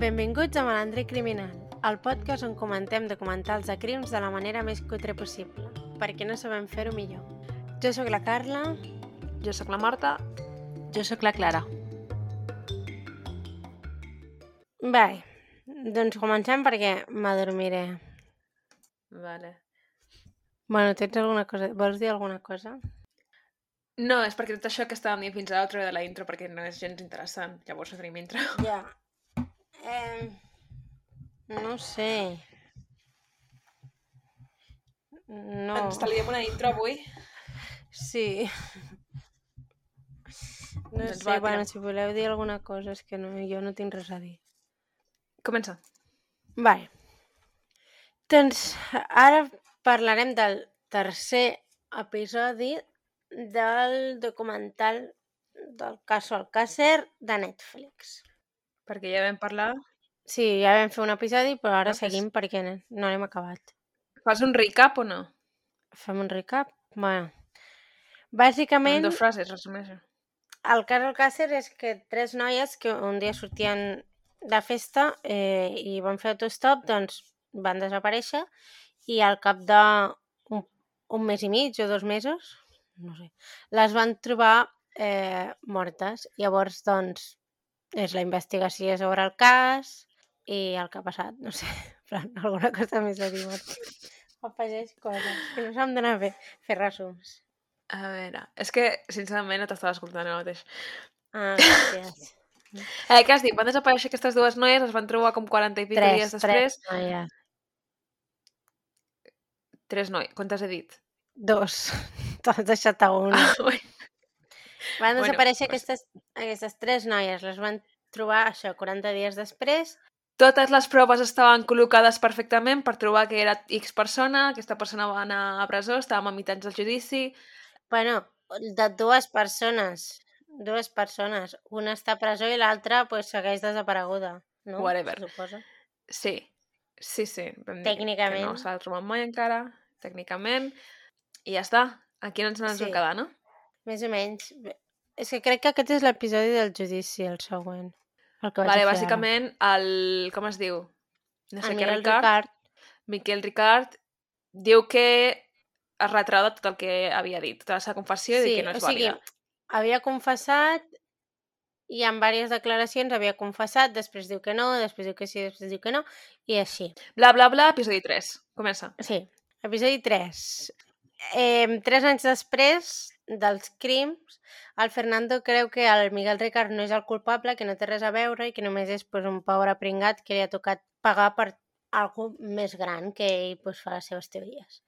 Benvinguts a Malandre Criminal, el podcast on comentem documentals de crims de la manera més cutre possible, perquè no sabem fer-ho millor. Jo sóc la Carla. Jo sóc la Marta. Jo sóc la Clara. Bé, doncs comencem perquè m'adormiré. Vale. Bueno, tens alguna cosa... Vols dir alguna cosa? No, és perquè tot això que estàvem dient fins ara ho treu de la intro perquè no és gens interessant. Llavors no tenim intro. Ja. Eh, no sé. No. Ens taliem una intro avui. Sí. No Doncs sé, va, bueno, si voleu dir alguna cosa, és que no, jo no tinc res a dir. Comença. Vale. Doncs ara parlarem del tercer episodi del documental del Caso Alcácer de Netflix. Perquè ja vam parlar... Sí, ja vam fer un episodi, però ara Ah, fes- seguim perquè no l'hem acabat. Fas un recap o no? Fem un recap? Bueno. En Bàsicament, dues frases, resumeix. el cas Alcácer és que tres noies que un dia sortien de festa eh, i van fer autostop, doncs van desaparèixer i al cap de un, un mes i mig o dos mesos, no sé, les van trobar eh, mortes. Llavors, doncs, és la investigació sobre el cas i el que ha passat, no sé, però alguna cosa més a dir, Marta. Afegeix coses, que no se'm dona bé fer resums. A veure, és que, sincerament, no t'estava escoltant ara mateix. Ah, gràcies. Eh, què has dit? Van desaparèixer aquestes dues noies, es van trobar com 40 i pico dies després. Tres noies. Tres noies. Quantes he dit? Dos. T'has deixat a una. Ui. Van Bueno, desaparèixer pues- aquestes, aquestes tres noies. Les van trobar, això, 40 dies després. Totes les proves estaven col·locades perfectament per trobar que era X persona, aquesta persona va anar a presó, estàvem a mitjans del judici... Bueno, de dues persones. Dues persones. Una està a presó i l'altra pues, segueix desapareguda. No? Whatever. Suposa. Sí, sí, sí. vam Tècnicament. No s'ha trobat mai encara, tècnicament. I ja està. Aquí no ens n'hem Sí. sí. quedar, no? Més o menys. És que crec que aquest és l'episodi del judici, el següent. El que vaig Vale, bàsicament, el... Com es diu? No ara. sé què, Miguel Ricard. Ricard. Miquel Ricard diu que es retrau de tot el que havia dit, tota la seva confessió i Sí, que no és o sigui, vàlida. havia confessat i en diverses declaracions havia confessat, després diu que no, després diu que sí, després diu que no, i així. Bla, bla, bla, episodi 3. Comença. Sí, episodi 3. Eh, tres anys després dels crims, el Fernando creu que el Miguel Ricard no és el culpable, que no té res a veure i que només és pues, un pobre pringat que li ha tocat pagar per algú més gran que ell pues, fa les seves teories.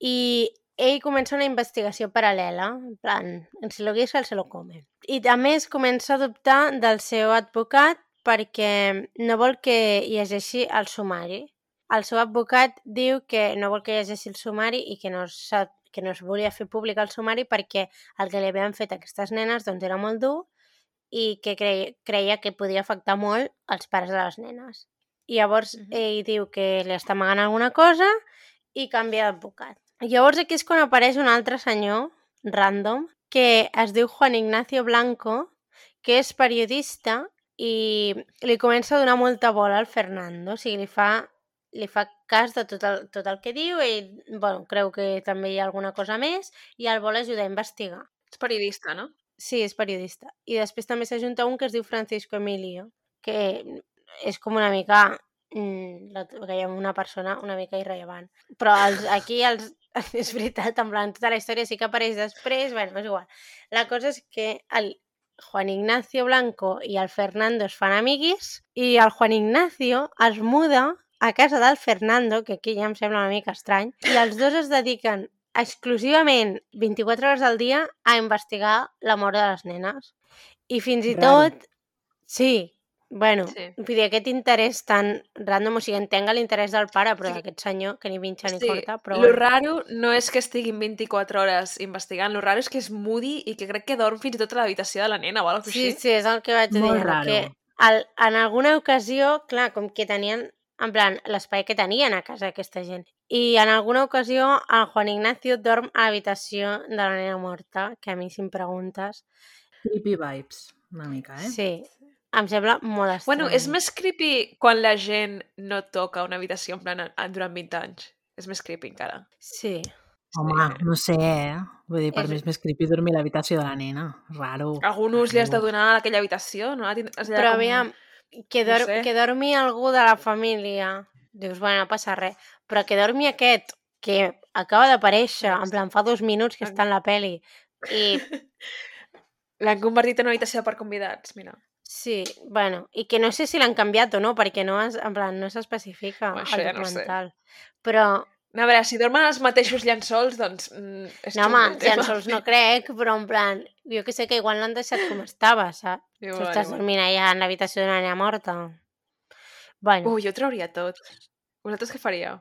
I ell comença una investigació paral·lela, en plan, en si lo guisa, el se lo come. I a més comença a dubtar del seu advocat perquè no vol que llegeixi el sumari. El seu advocat diu que no vol que llegeixi el sumari i que no, s'ha- que no es volia fer públic el sumari perquè el que li havien fet a aquestes nenes doncs, era molt dur i que creia, creia que podia afectar molt els pares de les nenes. I llavors Mhm. ell diu que li està amagant alguna cosa i canvia d'advocat. Llavors aquí és quan apareix un altre senyor, random, que es diu Juan Ignacio Blanco, que és periodista i li comença a donar molta bola al Fernando, o sigui, li fa, li fa cas de tot el, tot el que diu i bueno, creu que també hi ha alguna cosa més i el vol ajudar a investigar. És periodista, no? Sí, és periodista. I després també s'ajunta un que es diu Francisco Emilio, que és com una mica mm, hi ha una persona una mica irrellevant. Però els, aquí els, és veritat, en plan, tota la història sí que apareix després, bueno, és igual. La cosa és que el Juan Ignacio Blanco i el Fernando es fan amiguis i el Juan Ignacio es muda a casa del Fernando, que aquí ja em sembla una mica estrany, i els dos es dediquen exclusivament 24 hores al dia a investigar la mort de les nenes. I fins i Raro. tot... Sí, bueno, Sí. vull dir, aquest interès tan random, o sigui, entenga l'interès del pare, però Sí. d'aquest senyor, que ni vinxa ni Sí, corta, però... lo raro no és que estiguin 24 hores investigant, lo raro és que és moody i que crec que dorm fins i tot a l'habitació de la nena o alguna cosa Sí, així. sí, és el que vaig dir. Molt raro. Que al, en alguna ocasió, clar, com que tenien, en plan, l'espai que tenien a casa aquesta gent. I en alguna ocasió el Juan Ignacio dorm a l'habitació de la nena morta, que a mi si em preguntes... Creepy vibes, una mica, eh? Sí, em sembla molt estrany. Bueno, és més creepy quan la gent no toca una habitació en plan durant 20 anys. És més creepy encara. Sí. Home, no sé, eh? Vull dir, per És- mi és més creepy dormir a l'habitació de la nena. Raro. Algun ús li has de donar a aquella habitació, no? Has de Però com- aviam, que, no dor sé. que dormi algú de la família, dius, bueno, no passa res, però que dormi aquest, que acaba d'aparèixer, en plan, fa dos minuts que està en la peli, i L'han convertit en una habitació per convidats, mira. sí, bueno, i que no sé si l'han canviat o no, perquè no, es, en plan, no s'especifica Això al ja no sé. documental. Però, No, a veure, si dormen els mateixos llençols, doncs... Mm, és no, home, llençols no crec, però en plan, jo que sé que igual l'han deixat com estava, saps? Igual, Tu estàs igual. dormint allà en l'habitació d'una nena morta. Bueno, Ui, jo ho trauria tot. Vosaltres què faríeu?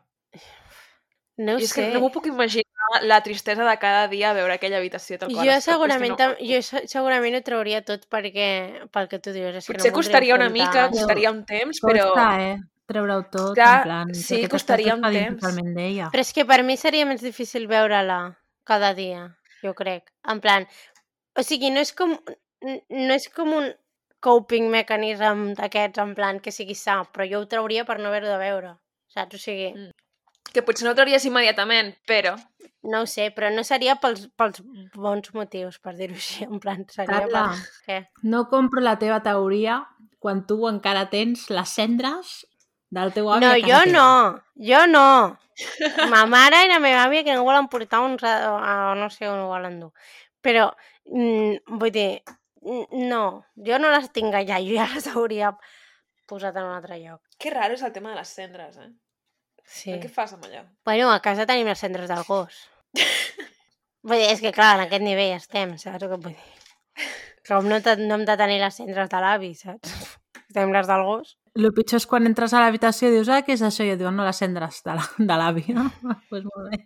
no ho sé. que no m'ho puc imaginar la tristesa de cada dia veure aquella habitació tal qual Jo segurament, que tam- jo se- segurament ho trauria tot perquè, pel que tu dius. És que Potser no voldria costaria una mica, costaria un temps, però... Costa, eh? Treure-ho tot, Clar, en plan... sí, costaria un temps. Però és que per mi seria més difícil veure-la cada dia, jo crec. En plan, o sigui, no és com, no és com un coping mechanism d'aquests, en plan, que sigui sa, però jo ho trauria per no haver-ho de veure. Saps? O sigui, Mm. Que potser no ho trauries immediatament, però... no ho sé, però no seria pels, pels bons motius, per dir-ho així. En plan, seria Carla, per... Què? no compro la teva teoria quan tu encara tens les cendres del teu avi No, a jo teva. no, jo no. Ma mare i la meva àvia que no volen portar uns... A, a, no sé on ho volen dur. Però, mm, vull dir, no, jo no les tinc allà, jo ja les hauria posat en un altre lloc. Que raro és el tema de les cendres, eh? Sí. Què fas amb allò? Bueno, a casa tenim les cendres del gos. vull dir, és que clar, en aquest nivell estem, saps que vull dir? Com no, no hem de tenir les cendres de l'avi, saps? Tenim les del gos. El pitjor és quan entres a l'habitació i dius, ah, què és això? I et diuen, no, les cendres de la- l'avi, no? pues molt bé.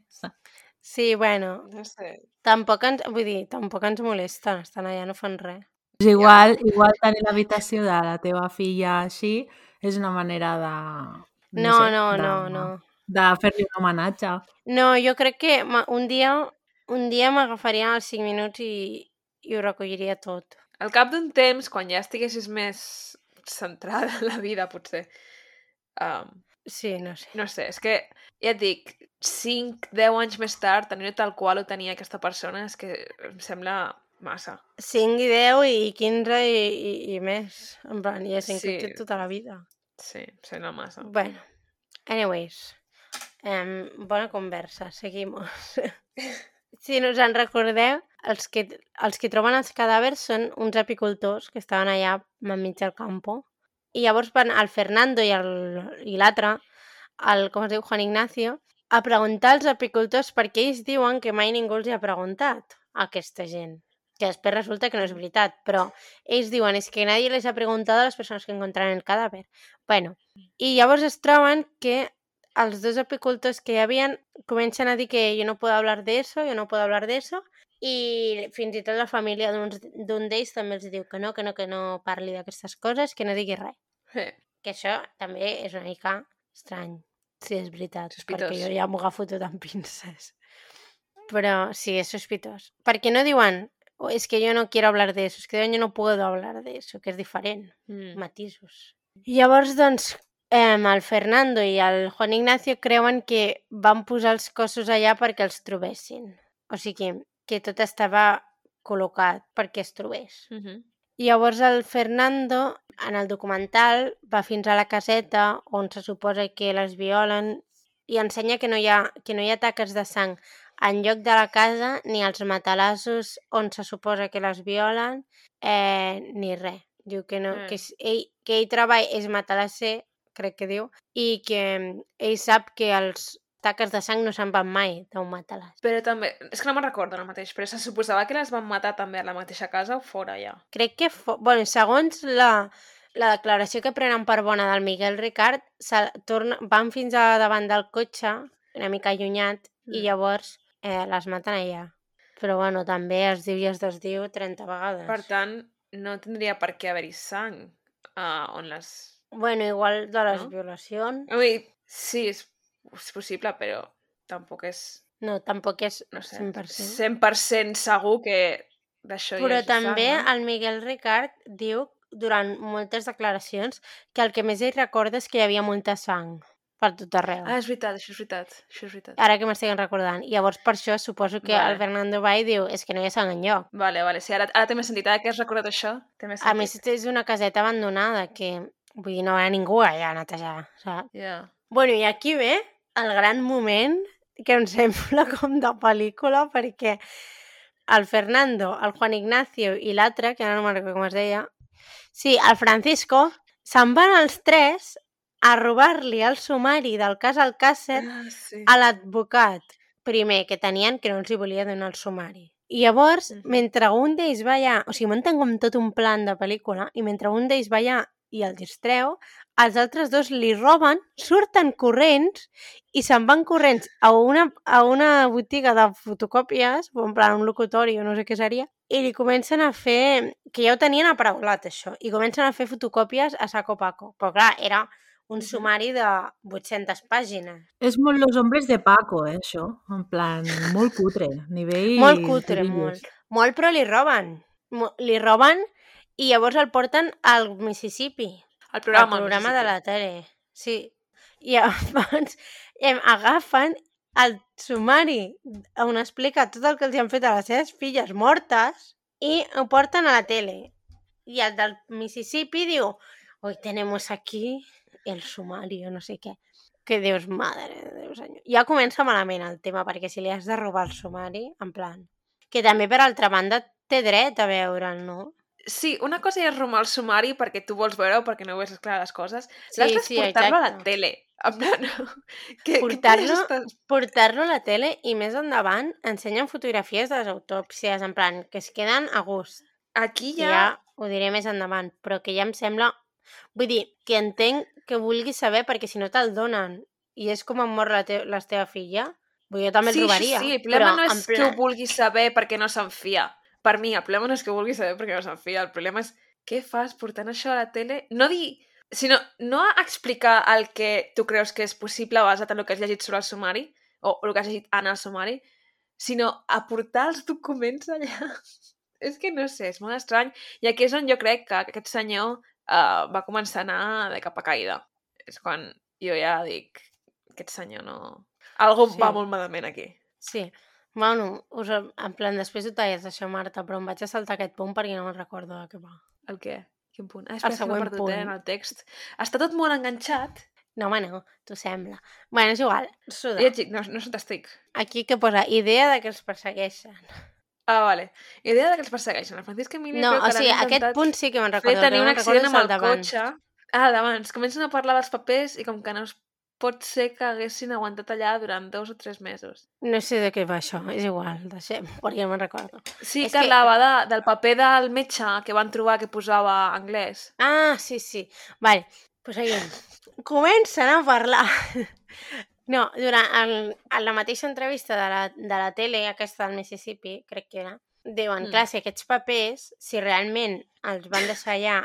Sí, bueno, No sé. tampoc ens, vull dir, tampoc ens molesten, estan allà, no fan res. És igual, igual tenir l'habitació de la teva filla així és una manera de... No, sé, no, de, no, no. De fer-li un homenatge. No, jo crec que un dia un dia m'agafaria els 5 minuts i, i ho recolliria tot. Al cap d'un temps, quan ja estiguessis més centrada en la vida, potser... Um, Sí, no sé. no sé, és que, ja et dic, 5, 10 anys més tard, tenir tal qual ho tenia aquesta persona, és que em sembla massa. 5 i 10 i 15 i, i, i més. En plan, ja s'ha Sí. sí. tota la vida. Sí, em sembla massa. Bueno, anyways. Um, bona conversa, seguimos. si no us en recordeu, els que, els que troben els cadàvers són uns apicultors que estaven allà enmig del campo. I llavors van el Fernando i l'altre, el, com es diu, Juan Ignacio, a preguntar als apicultors perquè ells diuen que mai ningú els hi ha preguntat a aquesta gent. Que després resulta que no és veritat, però ells diuen és que nadie les ha preguntado a les persones que encontraron el cadàver. Bueno, i llavors es troben que els dos apicultors que hi havien comencen a dir que jo no puedo hablar eso, jo no puedo hablar eso, i fins i tot la família d'un d'ells també els diu que no, que no, que no parli d'aquestes coses, que no digui res. Sí. Que això també és una mica estrany, si és veritat, Sospitós. perquè jo ja m'ho agafo tot amb pinces. Però sí, és sospitós. Perquè no diuen, "Oh, es que yo no quiero hablar de eso, es que yo no puedo hablar de eso, que és diferent Mm. matisos. I llavors, doncs, eh, el Fernando i el Juan Ignacio creuen que van posar els cossos allà perquè els trobessin. O sigui, que tot estava col·locat perquè es trobés. Mhm. I llavors el Fernando, en el documental, va fins a la caseta on se suposa que les violen i ensenya que no hi ha, que no hi ha taques de sang en lloc de la casa ni als matalassos on se suposa que les violen eh, ni res. Diu que, no, Mm. que, és- ell, que ell treballa, és matalasser, crec que diu, i que mm, ell sap que els taques de sang no se'n van mai d'un matalàs. Però també, és que no me'n recordo ara mateix, però se suposava que les van matar també a la mateixa casa o fora ja. Crec que, fo... bueno, segons la, la declaració que prenen per bona del Miguel Ricard, se torna... van fins a davant del cotxe, una mica allunyat, i Mm. llavors eh, les maten allà. Però bueno, també es diu i es desdiu 30 vegades. Per tant, no tindria per què haver-hi sang uh, on les... Bueno, igual de les No? violacions... Dir, sí, és, és possible, però tampoc és, No, tampoc és no sé, 100%. 100% segur que d'això hi Però també sang, no? el Miguel Ricard diu durant moltes declaracions que el que més ell recorda és que hi havia molta sang per tot arreu. Ah, és veritat, això és veritat. Això és veritat. Ara que m'estic recordant. I llavors per això suposo que Vale. el Fernando Bay diu és que no hi ha sang enlloc. Vale, vale. Sí, ara, ara té més sentit. Ara que has recordat això, té més A sentit. més, és una caseta abandonada que, vull dir, no hi ha ningú allà a netejar, saps? Ja. Bueno, i aquí ve el gran moment que em sembla com de pel·lícula perquè el Fernando, el Juan Ignacio i l'altre, que ara no me'n recordo com es deia, sí, el Francisco, se'n van els tres a robar-li el sumari del cas Alcácer Ah, sí. a l'advocat primer que tenien que no els hi volia donar el sumari. I llavors, mentre un d'ells va allà, o sigui, munten com tot un plan de pel·lícula, i mentre un d'ells va allà i el distreu, els altres dos li roben, surten corrents i se'n van corrents a una, a una botiga de fotocòpies, o en plan un locutori o no sé què seria, i li comencen a fer, que ja ho tenien aparaulat això, i comencen a fer fotocòpies a saco paco. Però clar, era un sumari de 800 pàgines. És molt Los Hombres de Paco, eh, això. En plan, molt cutre. Nivell... Molt cutre, Turillos. molt. Molt, però li roben. Li roben i llavors el porten al Mississippi, El al programa. programa de la tele. Sí. I llavors em agafen el sumari on explica tot el que els han fet a les seves filles mortes i ho porten a la tele. I el del Mississippi diu hoy tenemos aquí el sumario, no sé què. Que dius, madre de Déu, senyor. Ja comença malament el tema, perquè si li has de robar el sumari, en plan... Que també, per altra banda, té dret a veure'l, no? Sí, una cosa és romar el sumari perquè tu vols veure o perquè no veus clar les coses. Sí, L'altra és sí, portar-lo a la tele. En plan, que, Portar-lo-. Portar-lo a la tele i més endavant ensenyen fotografies de les autòpsies, en plan, que es queden a gust. Aquí Ja... ja... ho diré més endavant, però que ja em sembla... Vull dir, que entenc que vulguis saber perquè si no te'l donen i és com em mor la, te la teva filla, vull jo també sí, el robaria. Sí, el problema però no és que ho plan- vulguis saber perquè no se'n fia. Per mi, el problema no és que ho vulguis saber perquè no se'n fia. El problema és què fas portant això a la tele? No dir... Sinó no explicar el que tu creus que és possible basat en el que has llegit sobre el sumari o el que has llegit en el sumari, sinó a portar els documents allà. és que no sé, és molt estrany. I aquí és on jo crec que aquest senyor uh, va començar a anar de cap a caïda. És quan jo ja dic, aquest senyor no... Algo Sí. va molt malament aquí. Sí. Bueno, us, en plan, després ho talles això, Marta, però em vaig a saltar aquest punt perquè no me'n recordo de què va. El què? Quin punt? Ah, espera, m'he següent perdut, punt. eh, en el text. Està tot molt enganxat. No, home, no, t'ho sembla. Bueno, és igual, suda. Dic, no, no se t'estic. Aquí que posa idea de que els persegueixen. Ah, vale. Idea de que els persegueixen. El Francisc Emili No, creu o sigui, aquest punt sí que me'n fer recordo. el que tenir no un accident amb el el cotxe. Ah, d'abans. Comencen a parlar dels papers i com que no es pot ser que haguessin aguantat allà durant dos o tres mesos. No sé de què va això, és igual, deixem, perquè no me'n recordo. Sí, És que que- parlava de, del paper del metge que van trobar que posava anglès. Ah, sí, sí. Vale, pues seguim. Comencen a parlar. No, durant el, en la mateixa entrevista de la, de la tele, aquesta del Mississippi, crec que era, diuen, mm. clar, si aquests papers, si realment els van deixar allà,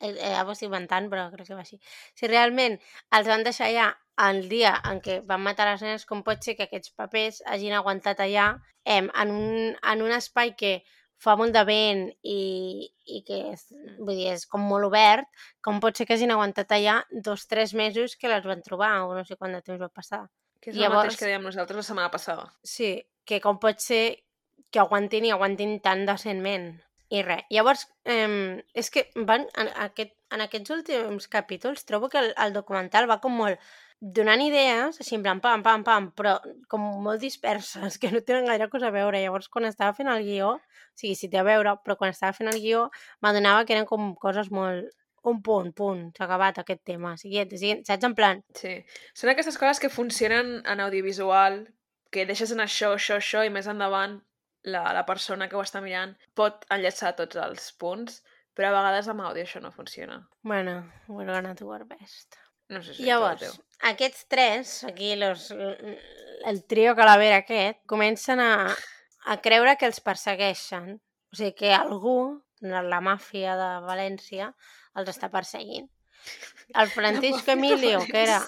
eh, eh, ara ho estic inventant, però crec que va així, si realment els van deixar allà el dia en què van matar les nenes, com pot ser que aquests papers hagin aguantat allà em, en, un, en un espai que fa molt de vent i, i que és, vull dir, és com molt obert, com pot ser que hagin aguantat allà dos, tres mesos que les van trobar, o no sé quant de temps va passar. Que és el Llavors- mateix que dèiem nosaltres la setmana passada. Sí, que com pot ser que aguantin i aguantin tan decentment. I res. Llavors, eh, és que van, en, aquest, en aquests últims capítols trobo que el, el documental va com molt donant idees, així en plan pam, pam, pam, però com molt disperses, que no tenen gaire cosa a veure. Llavors, quan estava fent el guió, o sigui, sí té a veure, però quan estava fent el guió m'adonava que eren com coses molt... Un punt, punt, s'ha acabat aquest tema. Siguiente, siguiente, saps? En plan, Sí. Són aquestes coses que funcionen en audiovisual, que deixes en això, això, això, i més endavant la, la persona que ho està mirant pot enllaçar tots els punts, però a vegades amb àudio això no funciona. bueno, we're gonna do our best. No sé si Llavors, aquests tres, aquí los, el trio calavera aquest, comencen a, a creure que els persegueixen. O sigui, que algú, la la màfia de València, els està perseguint. El Francisco Emilio, que era...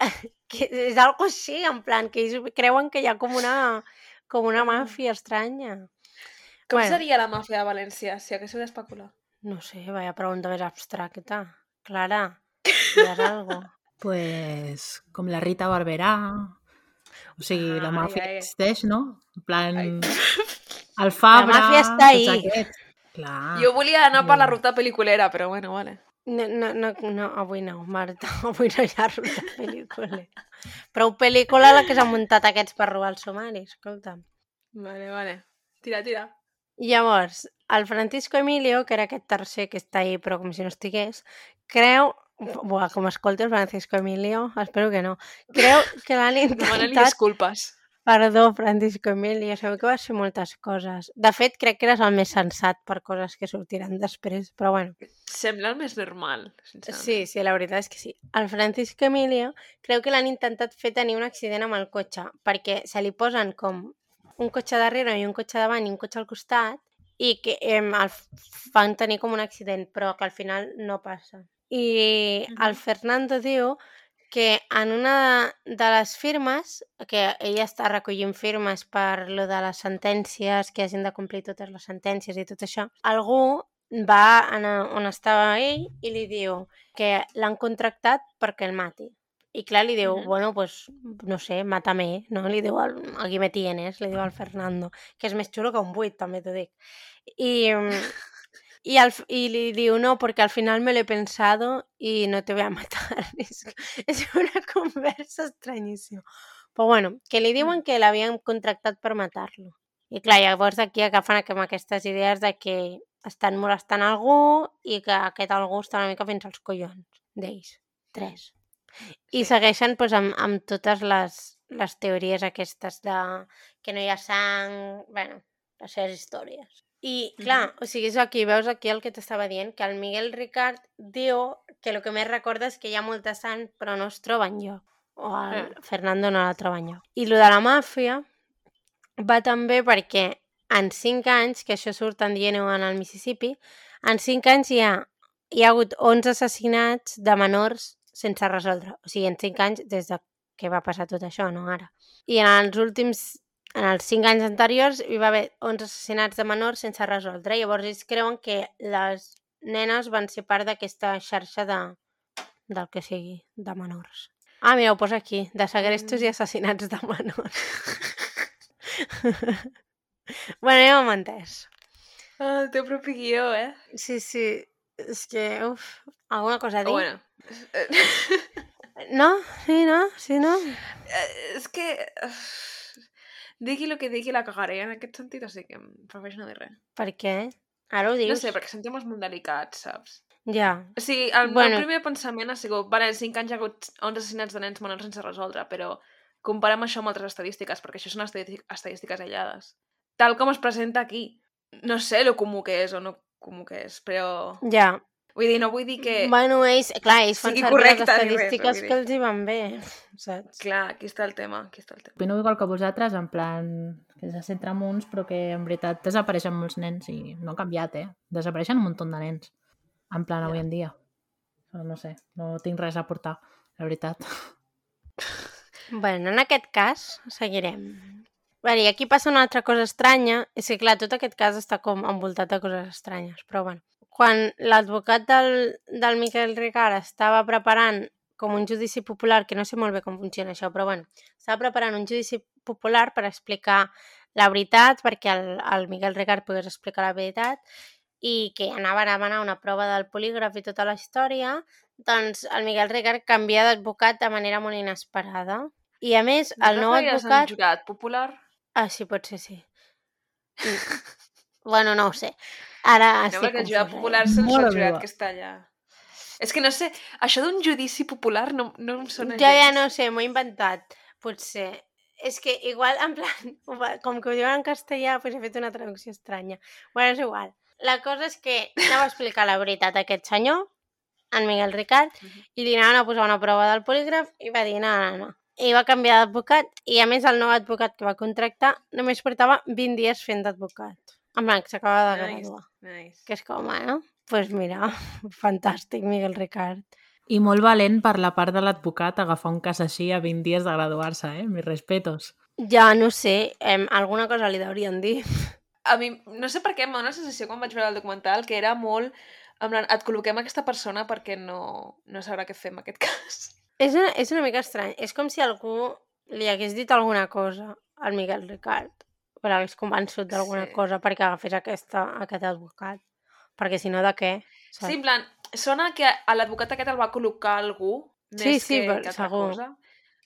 Que és algo així, en plan, que ells creuen que hi ha com una, com una màfia estranya. Com Bueno. seria la màfia de València, si haguéssiu d'especular? No sé, vaya pregunta més abstracta. Clara, diràs algo? Pues, com la Rita Barberà. O sigui, la Ai, màfia ai. existeix, no? En plan... Ai. El Fabra... màfia està ahí. Clar. Jo volia anar per la ruta pel·liculera, però bueno, vale. No, no, no, no, avui no, Marta. Avui no hi ha ruta pel·lícula. Prou pel·lícula la que s'han muntat aquests per robar el sumari, escolta'm. Vale, vale. Tira, tira. Llavors, el Francisco Emilio, que era aquest tercer que està ahí, però com si no estigués, creu... Buah, com escolta el Francisco Emilio, espero que no. Creu que l'han Demana-li intentat... disculpes. Perdó, Francisco Emilio, sabeu que vas fer moltes coses. De fet, crec que eres el més sensat per coses que sortiran després, però bueno. Sembla el més normal. Sí, sí, la veritat és que sí. El Francisco Emilio creu que l'han intentat fer tenir un accident amb el cotxe, perquè se li posen com un cotxe darrere i un cotxe davant i un cotxe al costat i que eh, el fan tenir com un accident, però que al final no passa. I el Fernando diu que en una de les firmes, que ella està recollint firmes per lo de les sentències, que hagin de complir totes les sentències i tot això, algú va a on estava ell i li diu que l'han contractat perquè el mati. I clar, li diu, bueno, pues, no sé, mátame, no? Li diu, al, aquí me tienes, li diu al Fernando, que és més xulo que un buit, també t'ho dic. I, mm, y, al, y le digo, no, porque al final me lo he pensado y no te voy a matar. Es, es una conversa extrañíssima. Però bueno, que li diuen que l'havien contractat per matar-lo. I clar, llavors aquí agafen amb aquestes idees de que estan molestant algú i que aquest algú està una mica fins als collons d'ells. Tres. I segueixen pues, amb, amb totes les, les teories aquestes de que no hi ha sang... bueno, les seves històries. I, clar, o sigui, és aquí, veus aquí el que t'estava dient, que el Miguel Ricard diu que el que més recorda és que hi ha molta sang però no es troba enlloc. O el Eh. Fernando no la troba enlloc. I lo de la màfia va també perquè en 5 anys, que això surt en DNA en el Mississippi, en 5 anys hi ha, hi ha hagut 11 assassinats de menors sense resoldre. O sigui, en 5 anys des de que va passar tot això, no ara. I en els últims, en els 5 anys anteriors, hi va haver 11 assassinats de menors sense resoldre. Llavors ells creuen que les nenes van ser part d'aquesta xarxa de, del que sigui, de menors. Ah, mira, ho posa aquí, de segrestos i assassinats de menors. bueno, ja m'ho entès. Ah, el teu propi guió, eh? Sí, sí, és que, uf, alguna cosa a dir? Bueno. No? Sí, no? Sí, no? Eh, és que... Digui el que digui la cagaré en aquest sentit, així que prefereixo no dir res. Per què? Ara ho dius? No sé, perquè són temes molt delicats, saps? Ja. O sigui, el Bueno. meu primer pensament ha sigut, vale, en 5 anys hi ha hagut 11 assassinats de nens menors sense resoldre, però comparem això amb altres estadístiques, perquè això són estadístiques aïllades. Tal com es presenta aquí, no sé lo comú que és o no comú que és, però... Ja. Vull dir, no vull dir que... Bueno, ells, clar, ells fan servir les res, estadístiques dir. que els hi van bé, saps? Clar, aquí està el tema, aquí està el tema. Opino igual que vosaltres, en plan que se centra en uns, però que en veritat desapareixen molts nens i no ha canviat, eh? Desapareixen un munt de nens, en plan avui en dia. Però No sé, no tinc res a aportar, la veritat. Bueno, en aquest cas, seguirem. Vale, I aquí passa una altra cosa estranya, és que clar, tot aquest cas està com envoltat de coses estranyes, però bueno. Quan l'advocat del, del Miquel Ricard estava preparant com un judici popular, que no sé molt bé com funciona això, però bueno, estava preparant un judici popular per explicar la veritat, perquè el, el Miquel Ricard pogués explicar la veritat, i que anava a demanar una prova del polígraf i tota la història, doncs el Miguel Ricard canvia d'advocat de manera molt inesperada. I a més, el nou a un advocat... jurat popular? Ah, sí, potser sí. Mm. bueno, no ho sé. Ara No, estic perquè el jurat popular eh? sense el jurat meva. que està allà. És que no sé, això d'un judici popular no, no em sona Jo ja no sé, m'ho he inventat. Potser. És que igual, en plan, com que ho diuen en castellà, doncs he fet una traducció estranya. Bueno, és igual. La cosa és que anava a explicar la veritat a aquest senyor, en Miguel Ricard, i li anaven a posar una prova del polígraf i va dir no, no, no. I va canviar d'advocat i a més el nou advocat que va contractar només portava 20 dies fent d'advocat. Que s'acaba de Nice. graduar. Nice. Que és com, bueno, doncs pues mira, fantàstic, Miguel Ricard. I molt valent per la part de l'advocat agafar un cas així a 20 dies de graduar-se, eh? Mis respetos. Ja, no sé, em, alguna cosa li deurien dir. a mi, no sé per què, em va donar la sensació quan vaig veure el documental que era molt... En plan, et col·loquem aquesta persona perquè no, no sabrà què fer en aquest cas. És una, és una mica estrany. És com si algú li hagués dit alguna cosa al Miguel Ricard o l'hagués convençut d'alguna Sí. cosa perquè agafés aquesta, aquest advocat. Perquè si no, de què? Saps? Sí, en plan, sona que a l'advocat aquest el va col·locar algú més Sí, sí, que, però que altra segur. cosa.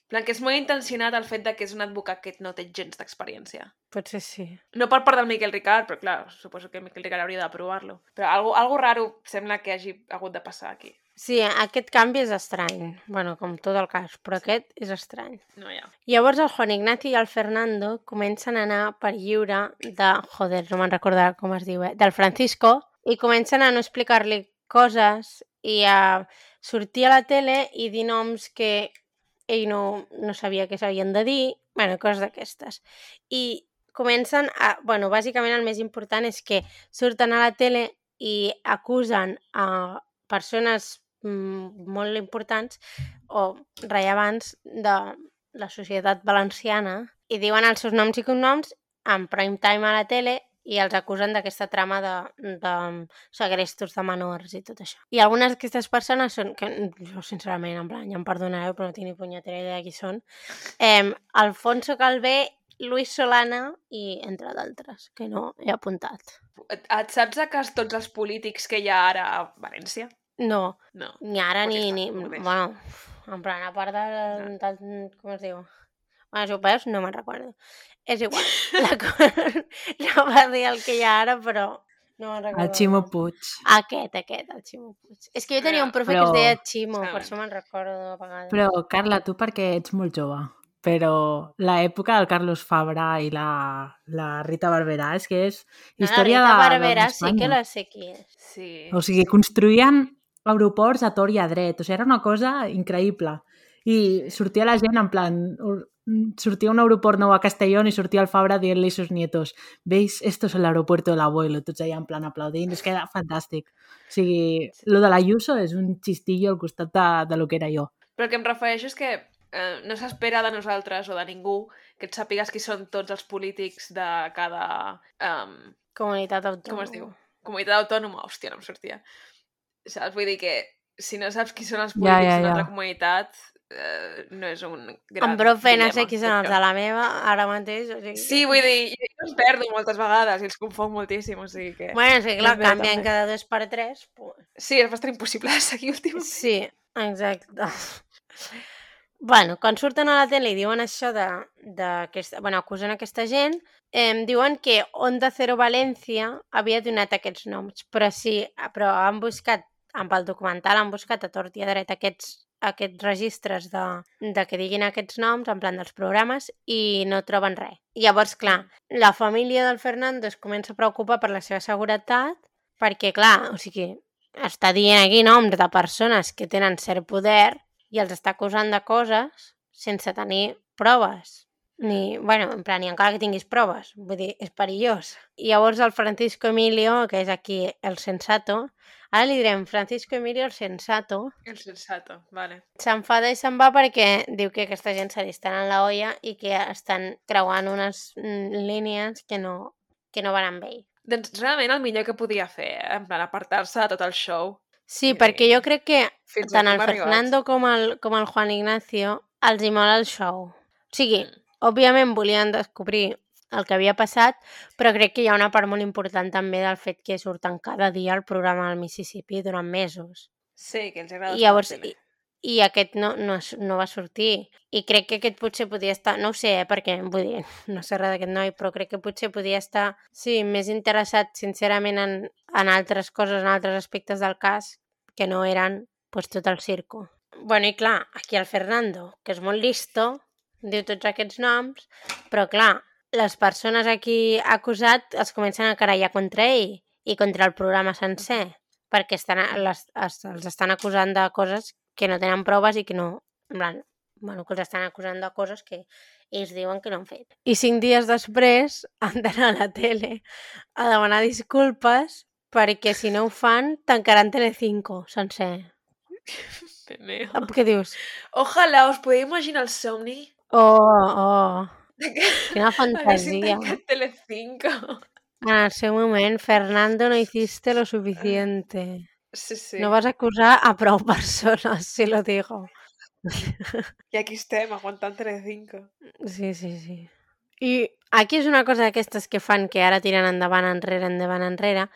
Plan, que és molt intencionat el fet de que és un advocat que no té gens d'experiència. Potser sí. No per part del Miquel Ricard, però clar, suposo que el Miquel Ricard hauria d'aprovar-lo. Però algo, algo raro sembla que hagi hagut de passar aquí. Sí, aquest canvi és estrany. bueno, com tot el cas, però aquest és estrany. No ha. Llavors el Juan Ignacio i el Fernando comencen a anar per lliure de... Joder, no me'n recordarà com es diu, eh? Del Francisco i comencen a no explicar-li coses i a sortir a la tele i dir noms que ell no, no sabia que s'havien de dir, bueno, coses d'aquestes. I comencen a... Bueno, bàsicament el més important és que surten a la tele i acusen a persones molt importants o rellevants de la societat valenciana i diuen els seus noms i cognoms en prime time a la tele i els acusen d'aquesta trama de, de segrestos de menors i tot això. I algunes d'aquestes persones són, que jo sincerament, en plan, ja em perdonareu, però no tinc ni punyetera idea de qui són, eh, Alfonso Calvé, Luis Solana i entre d'altres, que no he apuntat. Et, et saps de cas tots els polítics que hi ha ara a València? No, No. ni ara ni... està, ni bueno, en plan, a part de, de, com es diu? Bueno, si ho veus, no me'n recordo. És igual. La, co- no va dir el que hi ha ara, però no me'n recordo. El Ximo Puig. Aquest, aquest, el Ximo Puig. És que jo tenia un profe que es Però- deia Ximo, Sí. per això me'n recordo a vegades. Però, Carla, tu perquè ets molt jove, però l'època del Carlos Fabra i la, la Rita Barberà és que és No, història la Rita de, Barberà de sí que la sé qui és. Sí. O sigui, construïen aeroports a tor i a dret. O sigui, era una cosa increïble. I sortia la gent en plan... Sortia un aeroport nou a Castellón i sortia el Fabra dient-li a sus nietos ¿Veis? Esto es el aeropuerto del abuelo. Tots allà en plan aplaudint. És que era fantàstic. O sigui, lo de l'Ayuso és un xistillo al costat de, de lo que era jo. Però el que em refereixo és que eh, no s'espera de nosaltres o de ningú que et sàpigues qui són tots els polítics de cada... Um, Comunitat autònoma. com es diu? Comunitat autònoma. Hòstia, no em sortia. Saps? Vull dir que si no saps qui són els Ja, polítics ja, d'una ja. altra comunitat, eh, no és un gran Amb prou feina sé qui són els de la meva, ara mateix. O sigui... Sí, vull dir, jo jo els perdo moltes vegades i els confonc moltíssim, o sigui que... Bueno, és que clar, És canvien també. cada dos per tres. Pues... Sí, és bastant impossible de seguir últimament. Sí, exacte. bueno, quan surten a la tele i diuen això de, de aquesta, bueno, acusen aquesta gent, eh, diuen que Onda Cero València havia donat aquests noms, però sí, però han buscat, amb el documental han buscat a tort i a dret aquests, aquests registres de, de que diguin aquests noms, en plan dels programes, i no troben res. Llavors, clar, la família del Fernando es comença a preocupar per la seva seguretat, perquè, clar, o sigui, està dient aquí noms de persones que tenen cert poder i els està acusant de coses sense tenir proves. Ni, bueno, en plan, ni encara que tinguis proves. Vull dir, és perillós. I llavors el Francisco Emilio, que és aquí el sensato, ara li direm Francisco Emilio el sensato, El sensato, vale. s'enfada i se'n va perquè diu que aquesta gent se li estan en la olla i que estan creuant unes mm, línies que no, que no van amb ell. Doncs realment el millor que podia fer, eh? en plan, apartar-se de tot el show. Sí, Sí. perquè jo crec que Fins tant el. Fernando com el, com el Juan Ignacio els hi mola el show. O sigui, Mm. òbviament volien descobrir el que havia passat, però crec que hi ha una part molt important també del fet que surten cada dia al programa del Mississippi durant mesos. Sí, que els agrada I llavors, i, i aquest no, no, no va sortir. I crec que aquest potser podia estar, no ho sé, eh, perquè vull dir, no sé res d'aquest noi, però crec que potser podia estar, sí, més interessat sincerament en, en altres coses, en altres aspectes del cas, que no eren pues, tot el circo. Bueno, i clar, aquí el Fernando, que és molt listo, diu tots aquests noms, però clar, les persones aquí acusat es comencen a carallar contra ell i contra el programa sencer, perquè estan, les, es, els estan acusant de coses que no tenen proves i que no... En plan, bueno, que els estan acusant de coses que ells diuen que no han fet. I cinc dies després han d'anar a la tele a demanar disculpes perquè si no ho fan tancaran Telecinco sencer. Què dius? Ojalà us podeu imaginar el somni Oh, oh, quina fantasia. Telecinco. En el seu moment, Fernando, no hiciste lo suficiente. Sí, sí. No vas acusar a prou persones, si lo digo. I aquí estem, aguantant Telecinco. Sí, sí, sí. I aquí és una cosa d'aquestes que fan que ara tiren endavant, enrere, endavant, enrere,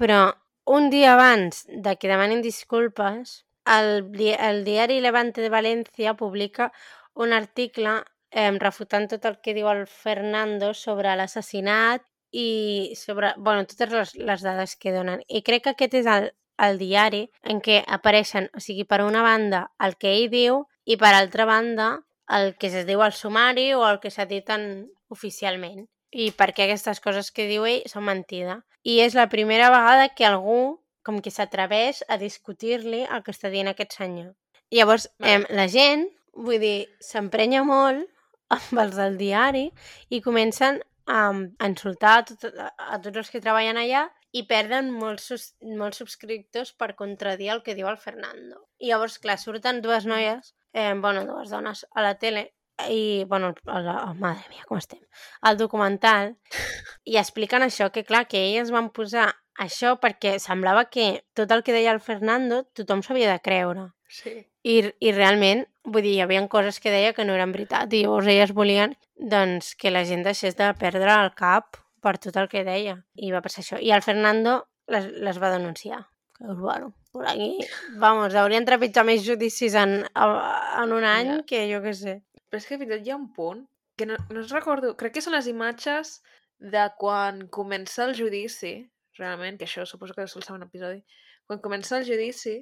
però un dia abans de que demanin disculpes, el, di- el diari Levante de València publica un article eh, refutant tot el que diu el Fernando sobre l'assassinat i sobre, bueno, totes les, les dades que donen. I crec que aquest és el, el diari en què apareixen, o sigui, per una banda el que ell diu i per altra banda el que es diu al sumari o el que s'ha dit en, oficialment. I perquè aquestes coses que diu ell són mentida. I és la primera vegada que algú com que s'atreveix a discutir-li el que està dient aquest senyor. Llavors, eh, la gent, vull dir, s'emprenya molt amb els del diari i comencen a, a insultar a, tot, a, tots els que treballen allà i perden molts, sus, molts subscriptors per contradir el que diu el Fernando. I llavors, clar, surten dues noies, eh, bueno, dues dones a la tele i, bueno, a la, oh, madre mia, com estem, al documental i expliquen això, que clar, que elles van posar això perquè semblava que tot el que deia el Fernando tothom s'havia de creure. Sí. I, I realment, vull dir, hi havia coses que deia que no eren veritat i llavors elles volien doncs, que la gent deixés de perdre el cap per tot el que deia. I va passar això. I el Fernando les, les va denunciar. Que, bueno, por aquí, vamos, haurien trepitjat més judicis en, en un any Ja. que jo què sé. Però és que fins i tot hi ha un punt que no, no es recordo, crec que són les imatges de quan comença el judici, realment, que això suposo que és el segon episodi, quan comença el judici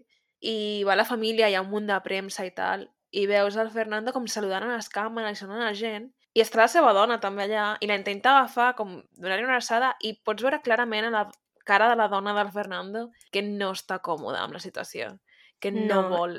i va la família, hi ha un munt de premsa i tal, i veus el Fernando com saludant a les càmeres i saludant a la gent, i està la seva dona també allà, i la intenta agafar, com donar-li una abraçada, i pots veure clarament a la cara de la dona del Fernando que no està còmoda amb la situació, que no, No. vol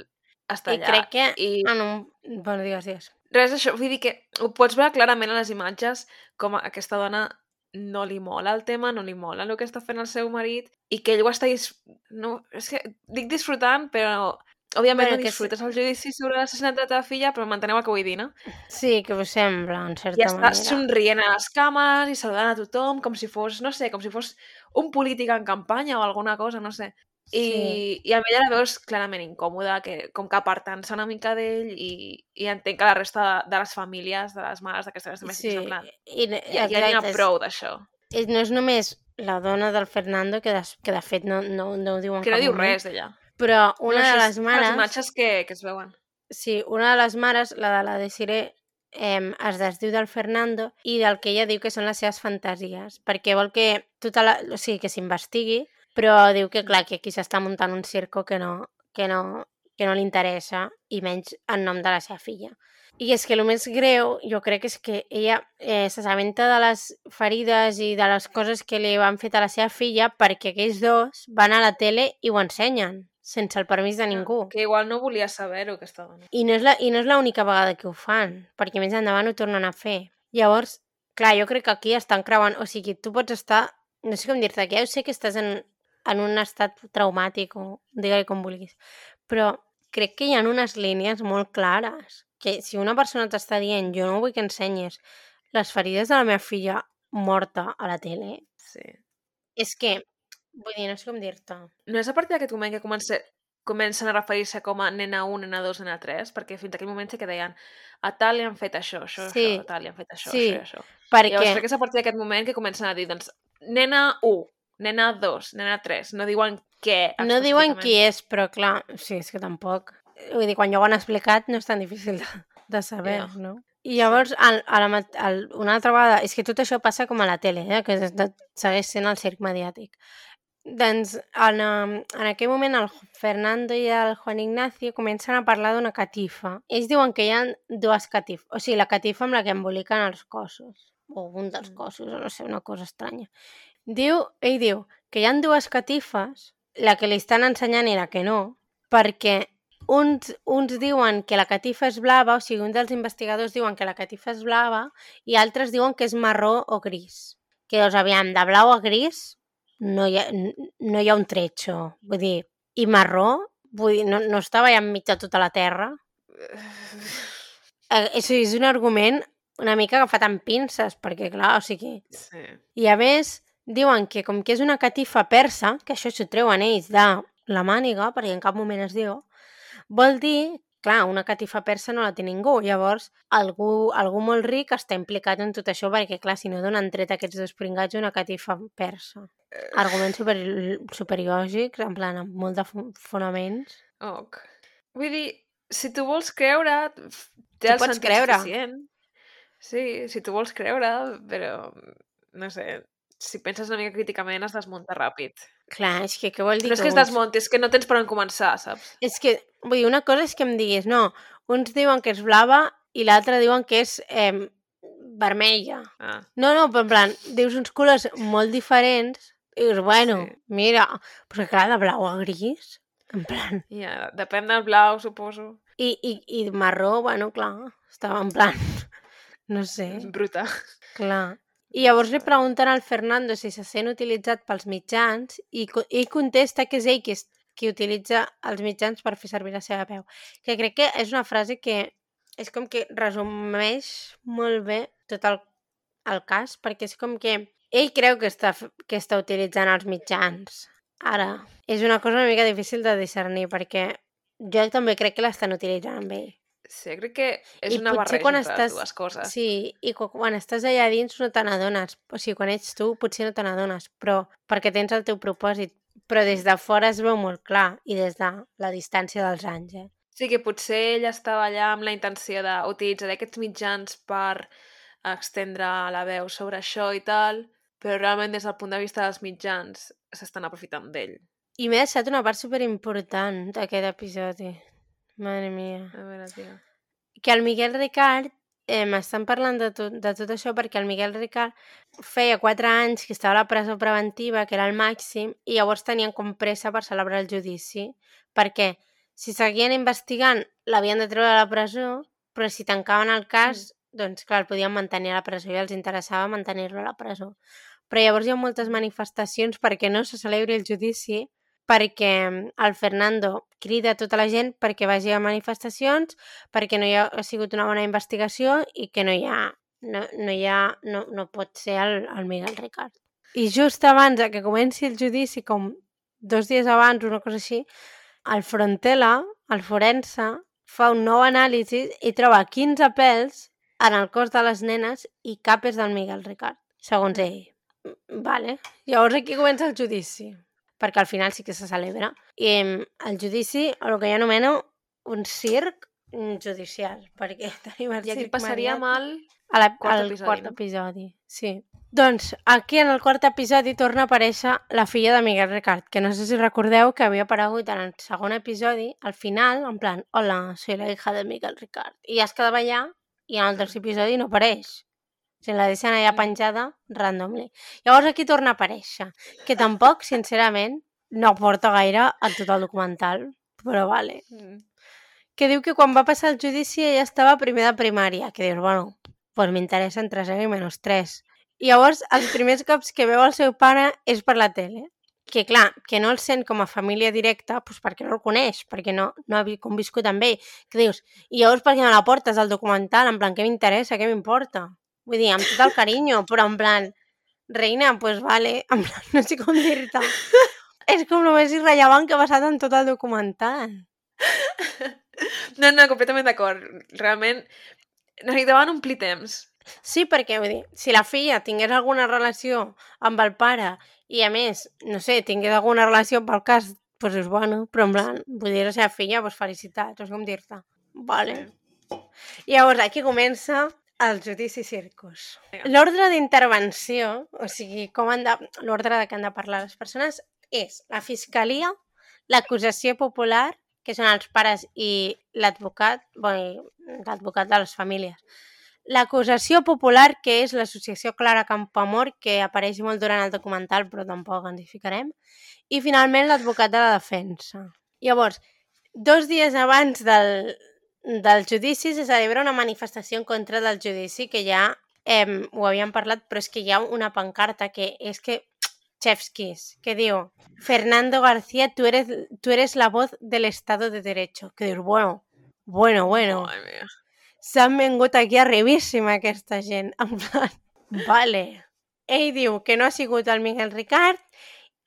estar I allà. crec que I... en un... Bueno, digues, digues. Res, això, vull dir que ho pots veure clarament a les imatges com aquesta dona no li mola el tema, no li mola el que està fent el seu marit i que ell ho està... Dis... No, és que dic disfrutant, però òbviament Bueno, no que disfrutes el judici sobre l'assassinat de la teva filla, però m'enteneu el que vull dir, no? Sí, que us sembla, en certa I està manera. somrient a les càmeres i saludant a tothom com si fos, no sé, com si fos un polític en campanya o alguna cosa, no sé. I, Sí. i a ella la veus clarament incòmoda, que, com que apartant-se una mica d'ell i, i entenc que la resta de, de les famílies, de les mares d'aquestes Sí, domèstiques, en plan, i, ja, ja n'hi ha prou d'això. I no és només la dona del Fernando, que de, que de fet no, no, no ho diu en Que no diu moment, res d'ella. Però una no, de les és Les mares... imatges que, que es veuen. Sí, una de les mares, la de la Desiree, eh, es desdiu del Fernando i del que ella diu que són les seves fantasies, perquè vol que tota la... o sigui, que s'investigui, però diu que, clar, que aquí s'està muntant un circo que no, que no, que no li interessa, i menys en nom de la seva filla. I és que el més greu, jo crec, és que ella eh, s'assabenta de les ferides i de les coses que li van fet a la seva filla perquè aquells dos van a la tele i ho ensenyen, sense el permís de ningú. Que igual no volia saber-ho, aquesta dona. I no és la- i no és l'única vegada que ho fan, perquè més endavant ho tornen a fer. Llavors, clar, jo crec que aquí estan creuant... O sigui, tu pots estar... No sé com dir-te, que ja ho sé que estàs en, en un estat traumàtic o digue-li com vulguis, però crec que hi ha unes línies molt clares que si una persona t'està dient jo no vull que ensenyes les ferides de la meva filla morta a la tele, Sí. és que, vull dir, no sé com dir-te. No és a partir d'aquest moment que comença, comencen a referir-se com a nena 1, nena 2, nena 3, perquè fins aquell moment sí que deien a tal li han fet això, això, Sí. això, a tal li han fet això, Sí, això això. Perquè... Llavors crec que és a partir d'aquest moment que comencen a dir, doncs, nena 1, nena 2, nena 3, no diuen què No diuen qui és, però clar, sí, és que tampoc. Vull dir, quan ja ho han explicat no és tan difícil de, de saber, Ja. no? I llavors, al, a la, al, una altra vegada, és que tot això passa com a la tele, eh? que segueix sent el circ mediàtic. Doncs en, en aquell moment el Fernando i el Juan Ignacio comencen a parlar d'una catifa. Ells diuen que hi ha dues catifes, o sigui, la catifa amb la que emboliquen els cossos, o un dels Mm. cossos, o no sé, una cosa estranya. Diu, ell diu que hi han dues catifes, la que li estan ensenyant i la que no, perquè uns, uns diuen que la catifa és blava, o sigui, un dels investigadors diuen que la catifa és blava i altres diuen que és marró o gris. Que, doncs, aviam, de blau a gris no hi ha, no hi ha un tretxo. Vull dir, i marró, vull dir, no, no estava ja enmig de tota la terra. Eh, o sigui, és un argument una mica agafat amb pinces, perquè, clar, o sigui, Sí. i a més, diuen que com que és una catifa persa, que això s'ho treuen ells de la màniga, perquè en cap moment es diu, vol dir, clar, una catifa persa no la té ningú, llavors algú, algú molt ric està implicat en tot això, perquè clar, si no donen tret aquests dos pringats una catifa persa. Arguments super, superiògics, en plan, amb molt de fo- fonaments. Ok. Vull dir, si tu vols creure, té Tu el pots sentit creure. suficient. Sí, si tu vols creure, però, no sé, si penses una mica críticament es desmunta ràpid. Clar, és que què vol dir No és que es uns- desmunti, és que no tens per on començar, saps? És que, vull dir, una cosa és que em diguis, no, uns diuen que és blava i l'altre diuen que és eh, vermella. Ah, No, no, però en plan, dius uns colors molt diferents i dius, bueno, Sí. mira, però clar, de blau a gris, en plan... ja, depèn del blau, suposo. I, i, i marró, bueno, clar, estava en plan, no sé, Bruta. clar. I llavors li pregunten al Fernando si se sent utilitzat pels mitjans i ell contesta que és ell qui, qui utilitza els mitjans per fer servir la seva veu. Que crec que és una frase que és com que resumeix molt bé tot el, el cas, perquè és com que ell creu que està, que està utilitzant els mitjans. Ara, és una cosa una mica difícil de discernir, perquè jo també crec que l'estan utilitzant amb ell. Sí, crec que és I una barreja quan estàs- les dues coses. Sí, i quan estàs allà dins no te n'adones. O sigui, quan ets tu potser no te n'adones, però perquè tens el teu propòsit. Però des de fora es veu molt clar i des de la distància dels anys, eh? Sí, que potser ell estava allà amb la intenció d'utilitzar aquests mitjans per extendre la veu sobre això i tal, però realment des del punt de vista dels mitjans s'estan aprofitant d'ell. I m'he deixat una part superimportant d'aquest episodi. Mare mia. A veure, tia. que el Miguel Ricard, eh, m'estan parlant de tot, de tot això perquè el Miguel Ricard feia 4 anys que estava a la presó preventiva, que era el màxim, i llavors tenien com pressa per celebrar el judici, perquè si seguien investigant l'havien de treure de la presó, però si tancaven el cas, doncs clar, el podien mantenir a la presó i els interessava mantenir-lo a la presó. Però llavors hi ha moltes manifestacions perquè no se celebri el judici, perquè el Fernando crida tota la gent perquè vagi a manifestacions, perquè no hi ha, ha sigut una bona investigació i que no hi ha, no, no hi ha, no, no pot ser el, el Miguel Ricard. I just abans que comenci el judici, com dos dies abans, una cosa així, el Frontela, el forense, fa un nou anàlisi i troba 15 pèls en el cos de les nenes i cap és del Miguel Ricard, segons ell. Vale. Llavors aquí comença el judici, perquè al final sí que se celebra. I el judici, el que jo anomeno un circ mm, judicial, perquè tenim el I aquí circ passaria mal... a la, quart al episodi, quart no? episodi. Sí. Doncs aquí en el quart episodi torna a aparèixer la filla de Miguel Ricard, que no sé si recordeu que havia aparegut en el segon episodi, al final, en plan, hola, soy la hija de Miguel Ricard. I ja es quedava allà i en el tercer episodi no apareix. O sigui, la deixen allà penjada randomly. Llavors aquí torna a aparèixer, que tampoc, sincerament, no aporta gaire a tot el documental, però vale Mm. que diu que quan va passar el judici ella estava a primer de primària, que dius, bueno, pues m'interessa entre 0 i menys 3. I llavors, els primers cops que veu el seu pare és per la tele. Que clar, que no el sent com a família directa, pues perquè no el coneix, perquè no, no ha vi- conviscut amb ell. Que dius, i llavors per què me la portes al documental? En plan, què m'interessa, què m'importa? Vull dir, amb tot el carinyo, però en plan, reina, pues vale, en plan, no sé com dir-te. és com el més irrellevant que ha passat en tot el documental. No, no, completament d'acord. Realment, necessitaven omplir temps. Sí, perquè vull dir, si la filla tingués alguna relació amb el pare i a més, no sé, tingués alguna relació pel cas, doncs és bueno, però en plan, vull dir, la seva filla, doncs felicitats, sé com dir-te. Vale. Llavors aquí comença el judici circus. L'ordre d'intervenció, o sigui, com han de, l'ordre de què han de parlar les persones, és la fiscalia, l'acusació popular, que són els pares i l'advocat, bueno, l'advocat de les famílies. L'acusació popular, que és l'associació Clara Campamor, que apareix molt durant el documental, però tampoc ens hi ficarem. I finalment l'advocat de la defensa. Llavors, dos dies abans del, del judici se celebra una manifestació en contra del judici que ja eh, ho havíem parlat, però és que hi ha una pancarta que és que Chefskis, que diu Fernando García, tú eres, tú eres la voz del Estado de Derecho. Que dius, bueno, bueno, bueno, s'han vengut aquí arribíssima aquesta gent. En plan, vale, ell diu que no ha sigut el Miguel Ricard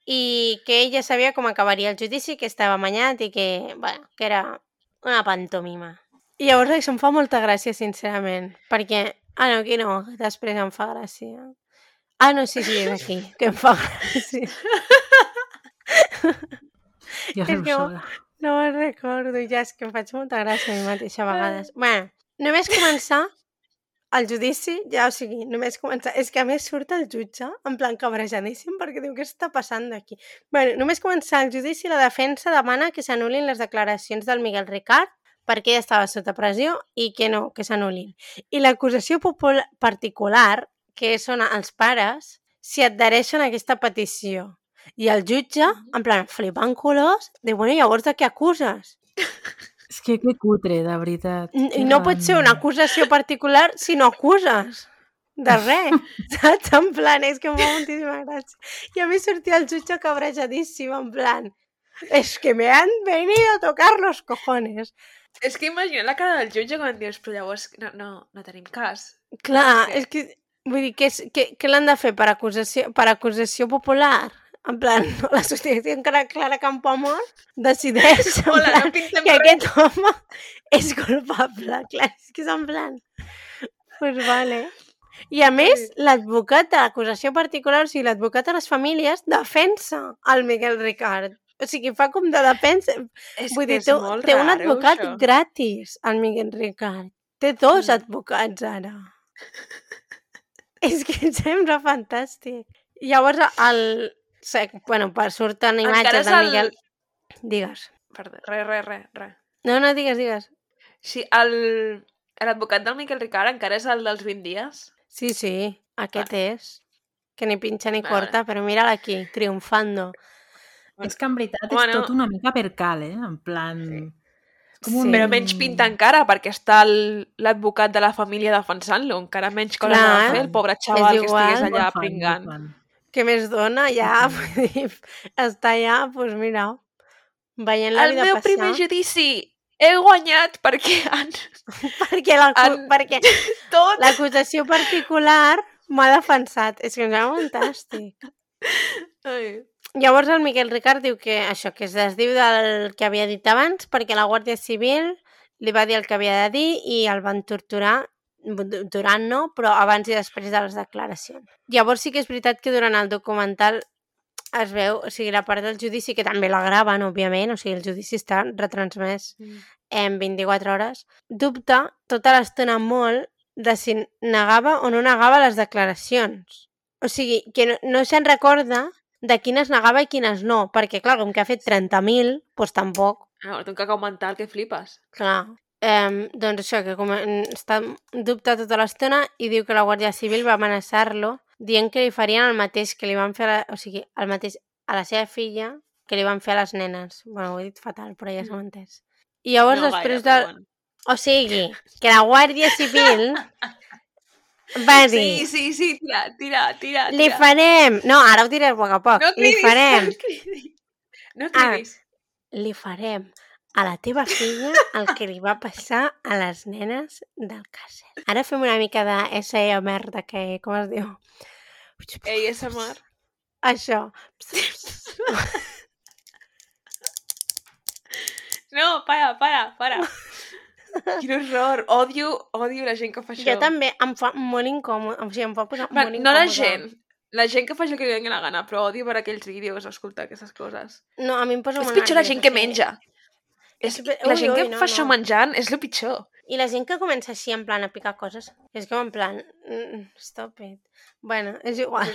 i que ell ja sabia com acabaria el judici, que estava amanyat i que, bueno, que era una pantomima. I llavors això em fa molta gràcia, sincerament, perquè... Ah, no, aquí no, després em fa gràcia. Ah, no, sí, sí, és aquí, que em fa gràcia. Ja És que. No me'n recordo, ja és que em faig molta gràcia a mi mateixa a vegades. Bueno, només començar el judici, ja, o sigui, només començar... És que a més surt el jutge, en plan cabrejadíssim, perquè diu, què està passant aquí? Bueno, només començar el judici, la defensa demana que s'anulin les declaracions del Miguel Ricard perquè ell estava sota pressió i que no, que s'anulin. I l'acusació particular, que són els pares, s'hi adhereixen a aquesta petició. I el jutge, en plan, flipant colors, diu, bueno, llavors de què acuses? És que que cutre, de veritat. I no pot ser una acusació particular si no acuses de res, saps? En plan, és que em fa moltíssima gràcia. I a mi sortia el jutge cabrejadíssim, en plan, es que me han venido a tocar los cojones. És que imagina la cara del jutge quan dius, però llavors no, no, no tenim cas. Clar, Sí. és que, vull dir, què, què, què l'han de fer per acusació, per acusació popular? En plan, no, l'associació Clara, Clara Campoamor decideix Hola, plan, no que res. aquest home és culpable. Clar, és que és en plan... Pues vale. I a més, l'advocat de l'acusació particular, o sigui, l'advocat de les famílies, defensa el Miguel Ricard. O sigui, fa com de defensa. És Vull dir, té, té un advocat això. gratis, el Miguel Ricard. Té dos Mm. advocats, ara. és que em sembla fantàstic. Llavors, el... Bueno, per surten imatges és del el... Miguel... Digues. Perdó, res, res, res, res. No, no, digues, digues. Sí, el... L'advocat del Miquel Ricard encara és el dels 20 dies? Sí, sí, aquest és. Que ni pinxa ni Vale, corta, però mira aquí, triomfando. És que en veritat és Bueno. tot una mica per cal, eh? En plan... Sí. Com un... Sí. Però menys pinta encara, perquè està el- l'advocat de la família defensant-lo. Encara menys coses Clar, de fer, el pobre xaval que igual. estigués allà fan, pringant. fan. Què més dona? Ja, vull dir, està allà, doncs mira, veient la El vida meu passar. primer judici he guanyat perquè han... Perquè l'acu- en- perquè tot... l'acusació particular m'ha defensat. És que em sembla fantàstic. Ai. Llavors el Miquel Ricard diu que això, que es desdiu del que havia dit abans perquè la Guàrdia Civil li va dir el que havia de dir i el van torturar du- durant no, però abans i després de les declaracions. Llavors sí que és veritat que durant el documental es veu, o sigui, la part del judici, que també la graven, òbviament, o sigui, el judici està retransmès en 24 hores, dubta tota l'estona molt de si negava o no negava les declaracions. O sigui, que no, no se'n recorda de quines negava i quines no, perquè, clar, com que ha fet 30.000, doncs tampoc, Ah, té un cacau mental que flipes. clar. Eh, doncs això, que com, està dubta tota l'estona i diu que la Guàrdia Civil va amenaçar-lo dient que li farien el mateix que li van fer, a la, o sigui, el mateix a la seva filla que li van fer a les nenes. bueno, ho he dit fatal, però ja s'ha entès. I llavors, no després gaire, de... bueno. O sigui, que la Guàrdia Civil va dir, Sí, sí, sí, tira, tira, tira. li tira. farem... No, ara ho diré a poc a poc. No li cridis, farem, no cridis. No Ah. cridis. li farem a la teva filla el que li va passar a les nenes del càcer. Ara fem una mica de SMR, de que, com es diu? Ei, esa mar. Això. No, para, para, para. Quin horror. Odio, odio la gent que fa això. Jo també em fa molt incòmode, o sigui, em fa posar Va, molt no la incòmode. gent. La gent que fa això que li doni la gana, però odio per aquells vídeos, escoltar aquestes coses. No, a mi em posa És pitjor la gent que menja. És, És- la ui, gent que ui, no, fa això no. menjant és el pitjor. I la gent que comença així, en plan, a picar coses, és com en plan, mm, stop it. Bueno, és igual.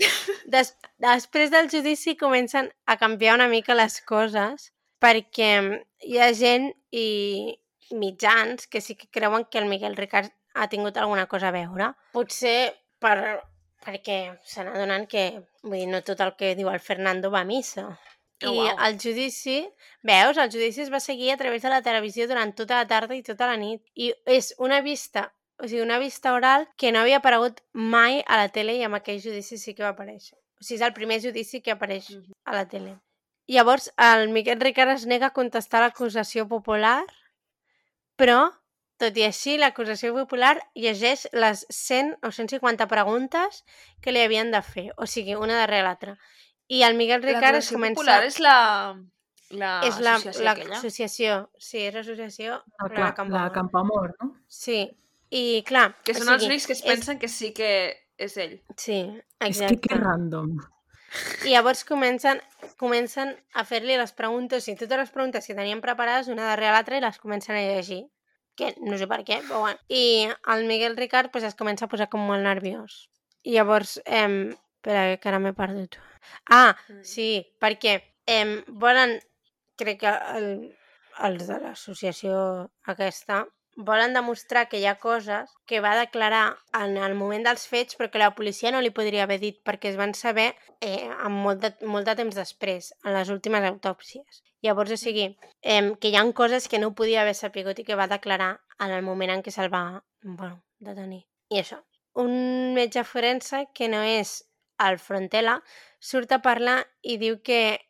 Des després del judici comencen a canviar una mica les coses perquè hi ha gent i mitjans que sí que creuen que el Miguel Ricard ha tingut alguna cosa a veure. Potser per, perquè se n'adonen que vull dir, no tot el que diu el Fernando va a missa. Oh, I uau. el judici, veus, el judici es va seguir a través de la televisió durant tota la tarda i tota la nit. I és una vista, o sigui, una vista oral que no havia aparegut mai a la tele i amb aquell judici sí que va aparèixer. O sigui, és el primer judici que apareix Mhm. a la tele. Llavors, el Miquel Ricard es nega a contestar l'acusació popular, però tot i així, l'acusació popular llegeix les 100 o 150 preguntes que li havien de fer, o sigui, una darrere l'altra. I el Miguel Ricard es comença... popular és la... La és la- l'associació, sí, és l'associació La, la, la, la Campoamor. Campamor, no? Sí, i clar... Que o són els sigui, únics que es és- pensen que sí que és ell. Sí, És que exacte. que random. I llavors comencen, comencen a fer-li les preguntes, i totes les preguntes que tenien preparades una darrere l'altra i les comencen a llegir. Que no sé per què, però bueno. I el Miguel Ricard pues, es comença a posar com molt nerviós. I llavors, eh, espera, que ara m'he perdut. Ah, sí, perquè eh, volen, crec que el, els de l'associació aquesta, volen demostrar que hi ha coses que va declarar en el moment dels fets però que la policia no li podria haver dit perquè es van saber eh, amb molt de, molt de temps després, en les últimes autòpsies. Llavors, o sigui, eh, que hi ha coses que no podia haver sapigut i que va declarar en el moment en què se'l va bueno, detenir. I això. Un metge forense que no és el Frontela surt a parlar i diu que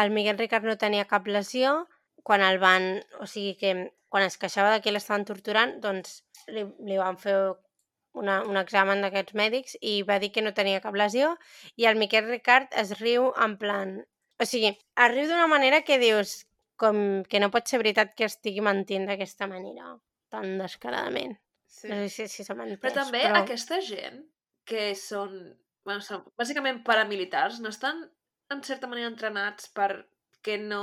el Miguel Ricard no tenia cap lesió quan el van... O sigui que quan es queixava de que l'estaven torturant, doncs li, li van fer una, un examen d'aquests mèdics i va dir que no tenia cap lesió i el Miquel Ricard es riu en plan... O sigui, es riu d'una manera que dius com que no pot ser veritat que estigui mentint d'aquesta manera, tan descaradament. Sí. No sé si, si s'ha entès, Però també però... aquesta gent que són, bueno, són bàsicament paramilitars, no estan en certa manera entrenats per que no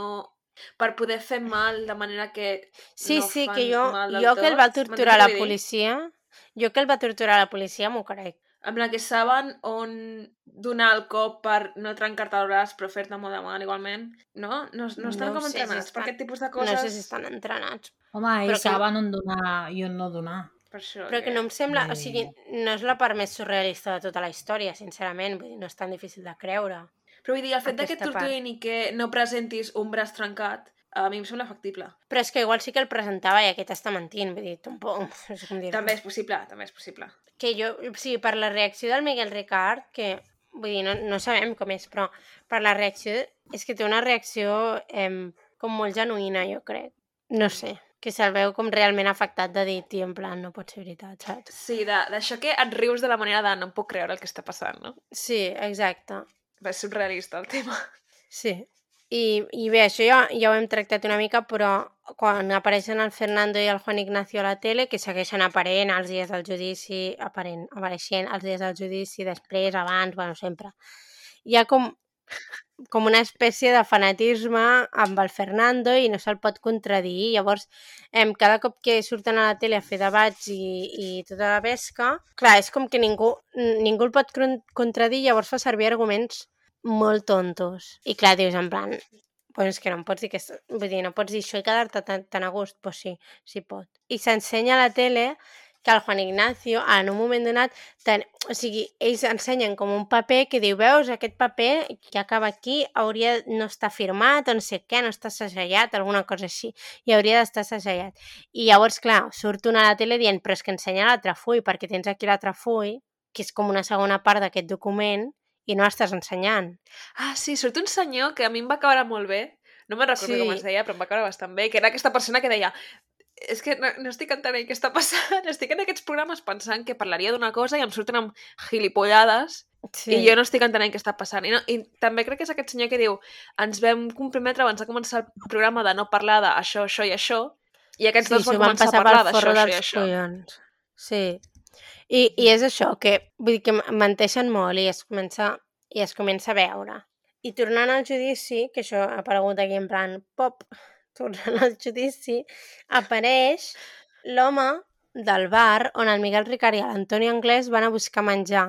per poder fer mal de manera que Sí, no sí, fan que jo, jo que el va torturar la policia, jo que el va torturar la policia m'ho crec. En plan que saben on donar el cop per no trencar-te el braç però fer-te molt de mal igualment, no? No, no estan No com sé si entrenats per estan- aquest tipus de No coses. sé si estan entrenats. Home, Però ells que- saben on donar i on no donar. Per això Però que no em sembla... O sigui, no és la part més surrealista de tota la història, sincerament. Vull dir, no és tan difícil de creure. Però vull dir, el fet que aquesta torturin i que no presentis un braç trencat, a mi em sembla factible. Però és que igual sí que el presentava i aquest està mentint. Vull dir, tampoc... No sé com dir També és possible, també és possible. que jo, o sigui, per la reacció del Miguel Ricard, que, vull dir, no, no sabem com és, però per la reacció, és que té una reacció eh, com molt genuïna, jo crec. No sé, que se'l veu com realment afectat de dir, tio, en plan, no pot ser veritat, saps? Sí, d'això que et rius de la manera de no em puc creure el que està passant, no? Sí, exacte. Va, És surrealista el tema. Sí. I, i bé, això ja, ja ho hem tractat una mica, però quan apareixen el Fernando i el Juan Ignacio a la tele, que segueixen aparent als dies del judici, aparent, apareixent als dies del judici, després, abans, bueno, sempre. Hi ha com, com una espècie de fanatisme amb el Fernando i no se'l pot contradir. Llavors, em, cada cop que surten a la tele a fer debats i, i tota la pesca, clar, és com que ningú, ningú el pot con- contradir, llavors fa servir arguments molt tontos. I clar, dius en plan, pues que no em pots dir que... Vull dir, no pots dir això i quedar-te tan, tan a gust. Pues sí, sí pot. I s'ensenya a la tele que el Juan Ignacio, en un moment donat, ten... o sigui, ells ensenyen com un paper que diu, veus, aquest paper que acaba aquí hauria no està firmat o no sé què, no està segellat, alguna cosa així, i hauria d'estar segellat. I llavors, clar, surt una a la tele dient, però és que ensenya l'altre full, perquè tens aquí l'altre full, que és com una segona part d'aquest document, i no l'estàs ensenyant. Ah, sí, surt un senyor que a mi em va caure molt bé. No me'n recordo Sí. com es deia, però em va caure bastant bé, que era aquesta persona que deia és que no, no estic entenent què està passant. Estic en aquests programes pensant que parlaria d'una cosa i em surten amb gilipollades Sí. i jo no estic entenent què està passant. I, no, I també crec que és aquest senyor que diu ens vam comprometre abans de començar el programa de no parlar d'això, això i això i aquests dos s'ho van començar a pel parlar d'això, això i això. collons. Sí. I, I és això, que vull dir que menteixen molt i es comença, i es comença a veure. I tornant al judici, que això ha aparegut aquí en plan pop, tornant al judici, apareix l'home del bar on el Miguel Ricard i l'Antoni Anglès van a buscar menjar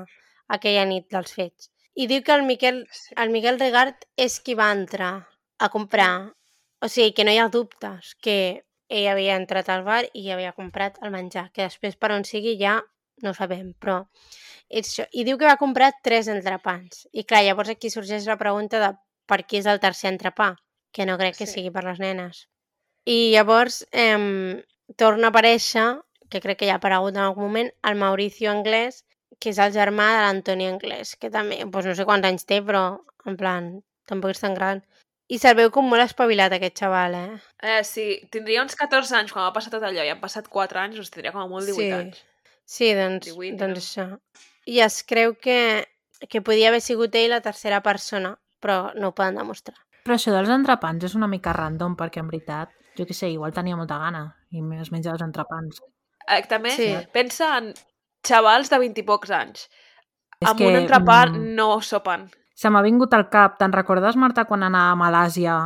aquella nit dels fets. I diu que el Miquel, el Miguel Rigart és qui va entrar a comprar. O sigui, que no hi ha dubtes, que ell havia entrat al bar i havia comprat el menjar, que després per on sigui ja no sabem, però és això. I diu que va comprar tres entrepans. I clar, llavors aquí sorgeix la pregunta de per què és el tercer entrepà, que no crec que Sí. sigui per les nenes. I llavors eh, torna a aparèixer, que crec que ja ha aparegut en algun moment, el Mauricio Anglès, que és el germà de l'Antoni Anglès, que també, doncs no sé quants anys té, però en plan, tampoc és tan gran. I se'l veu com molt espavilat, aquest xaval, eh? Eh, sí, tindria uns 14 anys quan va passar tot allò i han passat 4 anys, doncs tindria com a molt 18 Sí. anys. Sí, doncs, 18, doncs això. I es creu que, que podia haver sigut ell la tercera persona, però no ho poden demostrar. Però això dels entrepans és una mica random, perquè en veritat, jo què sé, igual tenia molta gana i es menja els entrepans. Eh, també Sí. pensa en xavals de 20 i pocs anys. És amb que, un entrepà mm, no sopen. Se m'ha vingut al cap, te'n recordes, Marta, quan anava a Malàsia,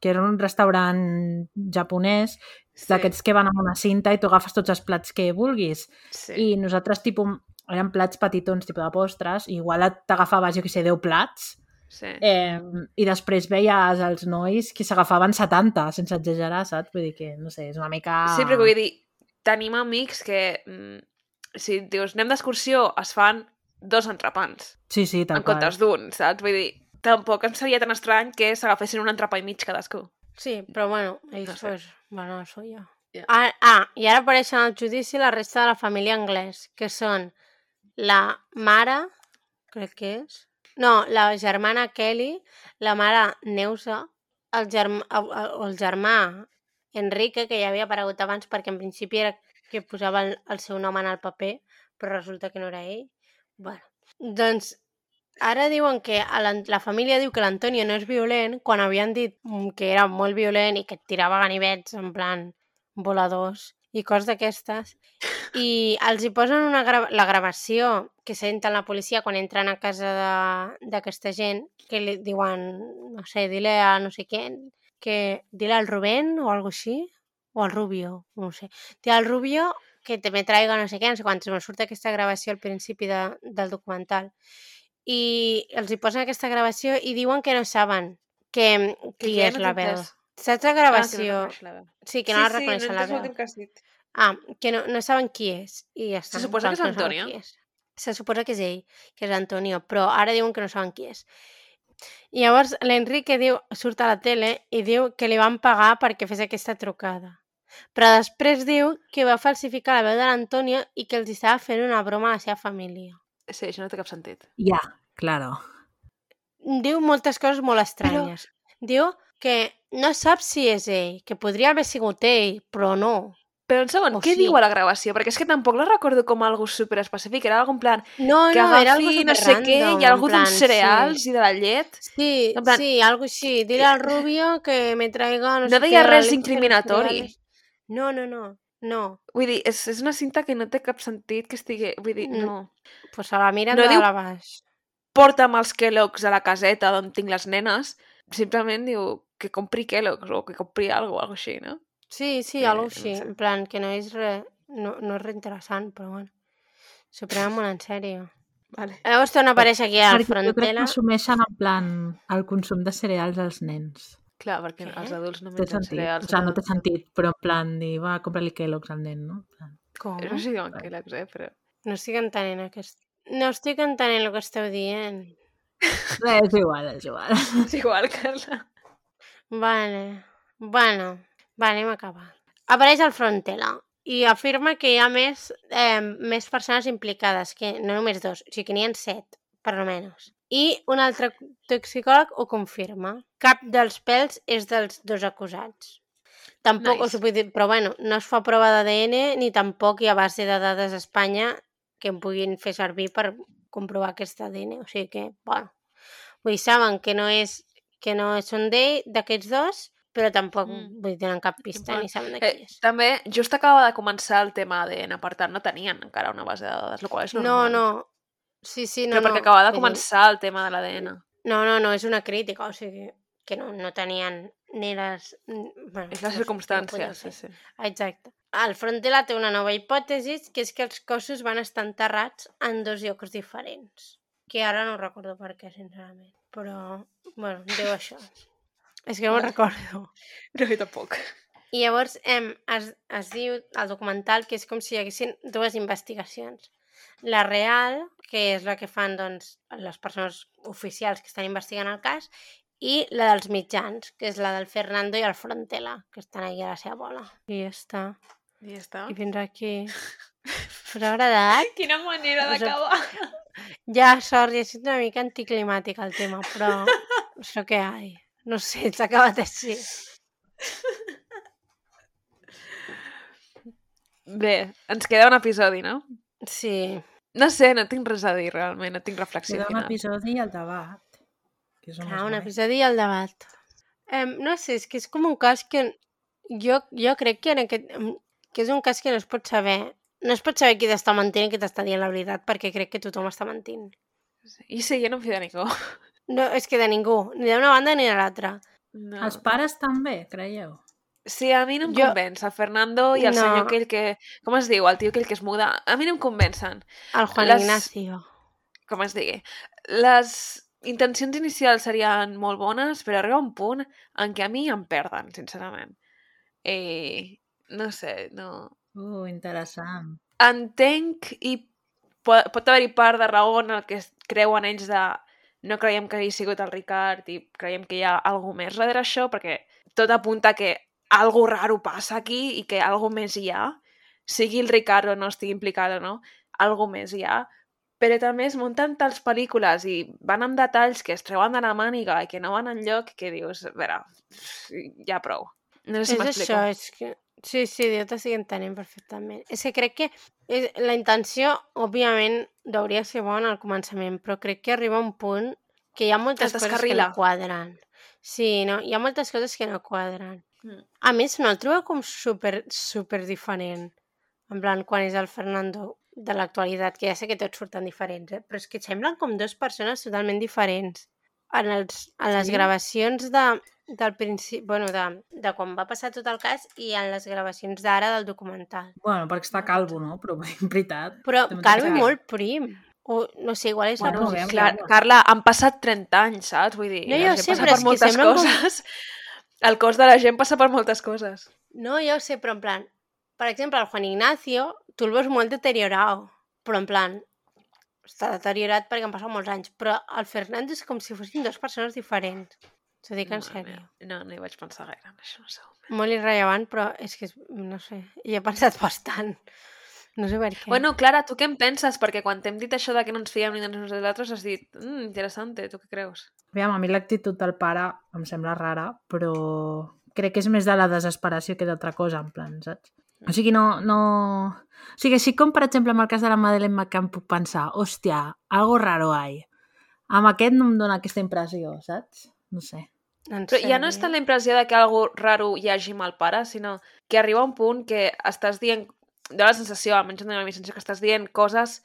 que era un restaurant japonès, Sí. d'aquests que van amb una cinta i tu agafes tots els plats que vulguis. Sí. I nosaltres, tipus, eren plats petitons, tipus de postres, i igual t'agafaves, jo què sé, 10 plats, sí. eh, i després veies els nois que s'agafaven 70, sense exagerar, saps? Vull dir que, no sé, és una mica... Sí, però vull dir, tenim amics que, mm, si dius anem d'excursió, es fan dos entrepans Sí, sí, tal en qual. comptes d'un, saps? Vull dir, tampoc em seria tan estrany que s'agafessin un entrepà i mig cadascú. Sí, però bueno, ells, No sé. pues, bueno, això ja. Ja. Ah, ah, i ara apareixen al judici la resta de la família anglès, que són la mare, crec que és, no, la germana Kelly, la mare Neusa, el, germ, el, el- germà Enrique, que ja havia aparegut abans perquè en principi era que posava el, el seu nom en el paper, però resulta que no era ell. Bueno, doncs ara diuen que la família diu que l'Antonio no és violent quan havien dit mm, que era molt violent i que et tirava ganivets en plan voladors i coses d'aquestes. I els hi posen una gra la gravació que senten la policia quan entren a casa d'aquesta gent, que li diuen, no sé, dile a no sé què, que dile al Rubén o algo així, o al Rubio, no sé. Dile al Rubio que te me traiga no sé què, no sé quants. Me surt aquesta gravació al principi de, del documental. I els hi posen aquesta gravació i diuen que no saben que, qui és No la veu. entès. Saps la Ah, que no gravació? la sí, que no la sí, reconeixen no la veu. l'últim que has dit. Ah, que no, no saben qui és. I ja està. Se suposa que és no Antonio? qui és. Se suposa que és ell, que és Antonio, però ara diuen que no saben qui és. I llavors l'Enrique diu, surt a la tele i diu que li van pagar perquè fes aquesta trucada. Però després diu que va falsificar la veu de l'Antonio i que els estava fent una broma a la seva família. Sí, això no té cap sentit. Ja, claro. Diu moltes coses molt estranyes. Diu que no sap si és ell, que podria haver sigut ell, però no. Però un segon, O què sí. diu a la gravació? Perquè és que tampoc la recordo com algo super específic. Era algo en plan No, que no, era algo agafi no sé què, ha en algú plan, d'uns cereals Sí. i de la llet. Sí, En plan- sí, algo així. Dile al Rubio que me traiga... No, No sé deia què, la res incriminatori. No, no, no. No. Vull dir, és, és una cinta que no té cap sentit que estigui... Vull dir, Mm. no. Pues se la miren No de diu- dalt a baix. Porta'm els Kellogg's a la caseta on tinc les nenes. Simplement diu que compri Kellogg's o que compri cosa, algo així, no? Sí, sí, Eh, algo no així. sé. En plan, que no és re... No, no és re interessant, però bueno. S'ho prenen molt en sèrio. Vale. Llavors torna a aparèixer aquí al Perquè jo crec que assumeixen en plan el consum de cereals als nens. Clar, perquè Què? els adults no mengen cereals. O sigui, no té sentit, però en plan dir, va, compra-li Kellogg's al nen, no? Com? No sé si diuen Kellogg's, eh, però... No estic entenent aquest... No estic entenent el que esteu dient. Res, és igual, és igual. És igual, Carla. Vale. Bueno, va, anem a acabar. Apareix el Frontela i afirma que hi ha més, eh, més persones implicades, que no només dos, o sigui que n'hi ha set, per almenys. I un altre toxicòleg ho confirma. Cap dels pèls és dels dos acusats. Tampoc, Nice. o sigui, dir, però bueno, no es fa prova d'ADN ni tampoc hi ha base de dades a Espanya que em puguin fer servir per comprovar aquest ADN. O sigui que, bueno, vull dir, saben que no és que no són d'ell, d'aquests dos, però tampoc Mm. vull tenen cap pista ni saben de Eh, qui és. també, just acaba de començar el tema ADN, per tant, no tenien encara una base de dades, el qual és No, normal. no. Sí, sí, no, Però perquè no. acaba de dir, començar el tema de l'ADN. No, no, no, és una crítica, o sigui, que no, no tenien ni les... Bueno, És no la circumstància, no sí, sí. Exacte. El Frontela té una nova hipòtesi, que és que els cossos van estar enterrats en dos llocs diferents. Que ara no recordo per què, sincerament. Però, bueno, diu això. És que no me'n recordo. No, jo tampoc. I llavors em, es, es diu al documental que és com si hi haguessin dues investigacions. La real, que és la que fan doncs, les persones oficials que estan investigant el cas, i la dels mitjans, que és la del Fernando i el Frontela, que estan ahí a la seva bola. I ja està. I ja està. I fins aquí. Us ha agradat? Quina manera d'acabar. Ja, sorry, ha sigut una mica anticlimàtic el tema, però el que hi. No sé, s'ha acabat així. Bé, ens queda un episodi, no? Sí. No sé, no tinc res a dir realment, no tinc reflexió Queda un final. episodi i el debat. Que és més un guai. episodi i el debat. Um, no sé, és que és com un cas que jo, jo crec que en aquest, que és un cas que no es pot saber. No es pot saber qui t'està mentint i qui t'està dient la veritat, perquè crec que tothom està mentint. I sí, jo no em fio de ningú. No, és que de ningú, ni d'una banda ni de l'altra. No. Els pares també, creieu? Sí, a mi no em Jo- convenç. El Fernando i el No. senyor aquell que... Com es diu? El tio aquell que es muda. A mi no em convencen. El Juan Les- Ignacio. Com es digui. Les intencions inicials serien molt bones, però arriba un punt en què a mi em perden, sincerament. I no sé, no... Uh, interessant. Entenc i pot, pot haver-hi part de raó en el que es creuen ells de no creiem que hagi sigut el Ricard i creiem que hi ha alguna més darrere això, perquè tot apunta que algo raro passa aquí i que algo més hi ha, sigui el Ricard o no estigui implicat o no, algo més hi ha, però també es munten tals pel·lícules i van amb detalls que es treuen de la màniga i que no van enlloc que dius, a veure, ja prou. No sé si és m'explico. això, és que... Sí, sí, jo t'estic entenent perfectament. És que crec que és, la intenció, òbviament, hauria ser bona al començament, però crec que arriba un punt que hi ha moltes Es coses que no quadren. Sí, no? hi ha moltes coses que no quadren. Mm. A més, no el trobo com super, super diferent. En plan, quan és el Fernando de l'actualitat, que ja sé que tots surten diferents, eh? però és que semblen com dues persones totalment diferents. En, els, en les Sí? gravacions de, del principi, bueno, de, de quan va passar tot el cas i en les gravacions d'ara del documental. Bueno, perquè està calvo, no? Però en veritat... Però calvo i molt prim. O, no sé, igual és Bueno, la posició. Clar, Clar. Carla, han passat 30 anys, saps? Vull dir, No, la jo gent sé, passa però per moltes semblen com- coses. El cos de la gent passa per moltes coses. No, ja ho sé, però en plan... Per exemple, el Juan Ignacio, tu el veus molt deteriorat, però en plan... Està deteriorat perquè han passat molts anys, però el Fernando és com si fossin dues persones diferents. T'ho dic en Mare sèrio. No, no hi vaig pensar gaire en això. No sé. Molt irrellevant, però és que, és- no sé, hi he pensat bastant. No sé per què. Bueno, Clara, tu què en penses? Perquè quan t'hem dit això de que no ens fiem ni de nosaltres has dit, mm, interessante, tu què creus? Aviam, a mi l'actitud del pare em sembla rara, però crec que és més de la desesperació que d'altra cosa, en plan, saps? O sigui, no, no... O sigui, així com, per exemple, amb el cas de la Madeleine McCann puc pensar, hòstia, algo raro hay. Amb aquest no em dóna aquesta impressió, saps? No sé. en Però ja no és tant la impressió de que algo raro hi hagi amb el pare, sinó que arriba un punt que estàs dient, dona la sensació, almenys em dóna la sensació que estàs dient coses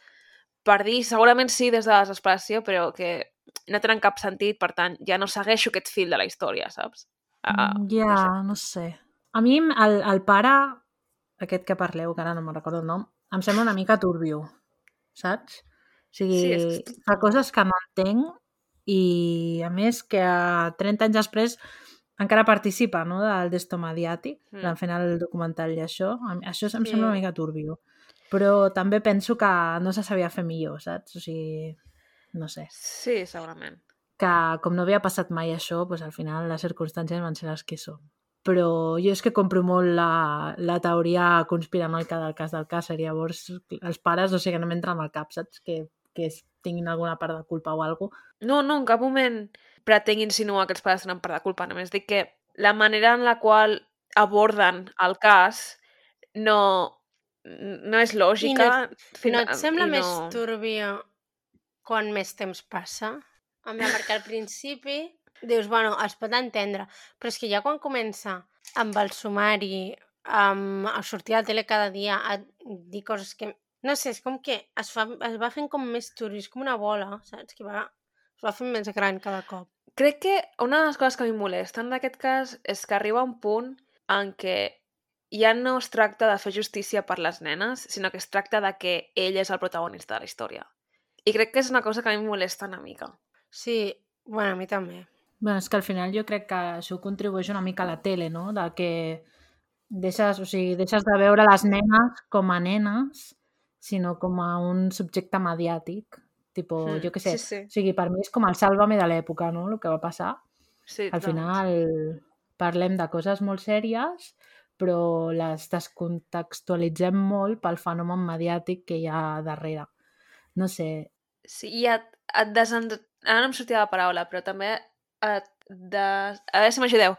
per dir, segurament sí des de la desesperació, però que no tenen cap sentit, per tant, ja no segueixo aquest fil de la història, saps? Ah, Mm, ja, no sé. A mi el, el pare, aquest que parleu, que ara no me'n recordo el nom, em sembla una mica turbio, saps? O sigui, Sí, sí, és- fa coses que no entenc i, a més, que a 30 anys després encara participa no, del desto mediàtic, Mm. fent el documental i això. Això em Sí. sembla una mica turbio. Però també penso que no se sabia fer millor, saps? O sigui, no sé. Sí, segurament. Que com no havia passat mai això, doncs al final les circumstàncies van ser les que són. Però jo és que compro molt la, la teoria conspiranoica del cas del cas, i llavors els pares, o sigui, que no m'entren al cap, saps? Que, que es- tinguin alguna part de culpa o alguna cosa. No, no, en cap moment pretenc insinuar que els pares tenen part de culpa, només dic que la manera en la qual aborden el cas no, no és lògica. no fina- et sembla i més no... turbio quan més temps passa? En plan, perquè al principi dius, bueno, es pot entendre, però és que ja quan comença amb el sumari, amb, a sortir a la tele cada dia, a dir coses que... No sé, és com que es, fa, es va fent com més turbio, és com una bola, saps? Que va, es va fent més gran cada cop. Crec que una de les coses que a mi em molesten d'aquest cas és que arriba un punt en què ja no es tracta de fer justícia per les nenes, sinó que es tracta de que ell és el protagonista de la història. I crec que és una cosa que a mi em molesta una mica. Sí, bueno, a mi també. Bueno, és que al final jo crec que això contribueix una mica a la tele, no? De que deixes, o sigui, deixes de veure les nenes com a nenes, sinó com a un subjecte mediàtic. Tipo, Mm, jo què sé. sí, sí. O sigui, per mi és com el sàlvame de l'època, no? El que va passar. Sí, Al totalment. final parlem de coses molt sèries, però les descontextualitzem molt pel fenomen mediàtic que hi ha darrere. No sé, Sí, i et, et desent... Ara no em sortia la paraula, però també et de... A veure si m'ajudeu.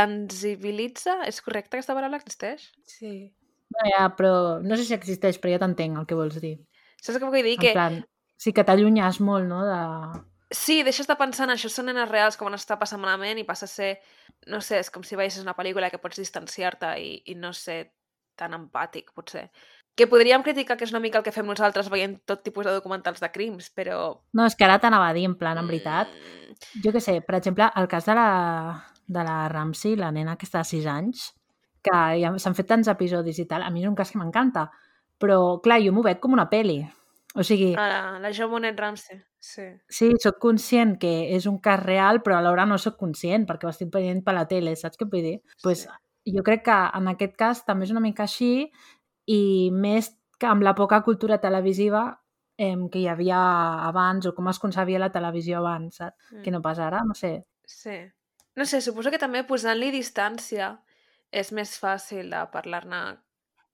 Desensibilitza? És correcte aquesta paraula? Existeix? Sí. No, ja, però no sé si existeix, però ja t'entenc el que vols dir. Saps què vull dir? En Que plan, sí que t'allunyes molt, no? De... sí, deixes de pensar en això, són nenes reals com està passant malament i passa a ser, no sé, és com si veiessis una pel·lícula que pots distanciar-te i, i no ser tan empàtic, potser. Que podríem criticar que és una mica el que fem nosaltres veient tot tipus de documentals de crims, però... No, és que ara t'anava a dir, en plan, en veritat, Mm, jo què sé, per exemple, el cas de la, de la Ramsey, la nena aquesta de 6 anys, que ja s'han fet tants episodis i tal, a mi és un cas que m'encanta, però, clar, jo m'ho veig com una peli. O sigui, A la, Jo Monet Ramsey, sí. sí, sóc conscient que és un cas real, però alhora no sóc conscient perquè ho estic veient per la tele, saps què vull dir? pues, Sí. jo crec que en aquest cas també és una mica així i més que amb la poca cultura televisiva em, que hi havia abans o com es concebia la televisió abans, saps? Mm. Que no pas ara, no sé. Sí. No sé, suposo que també posant-li distància és més fàcil de parlar-ne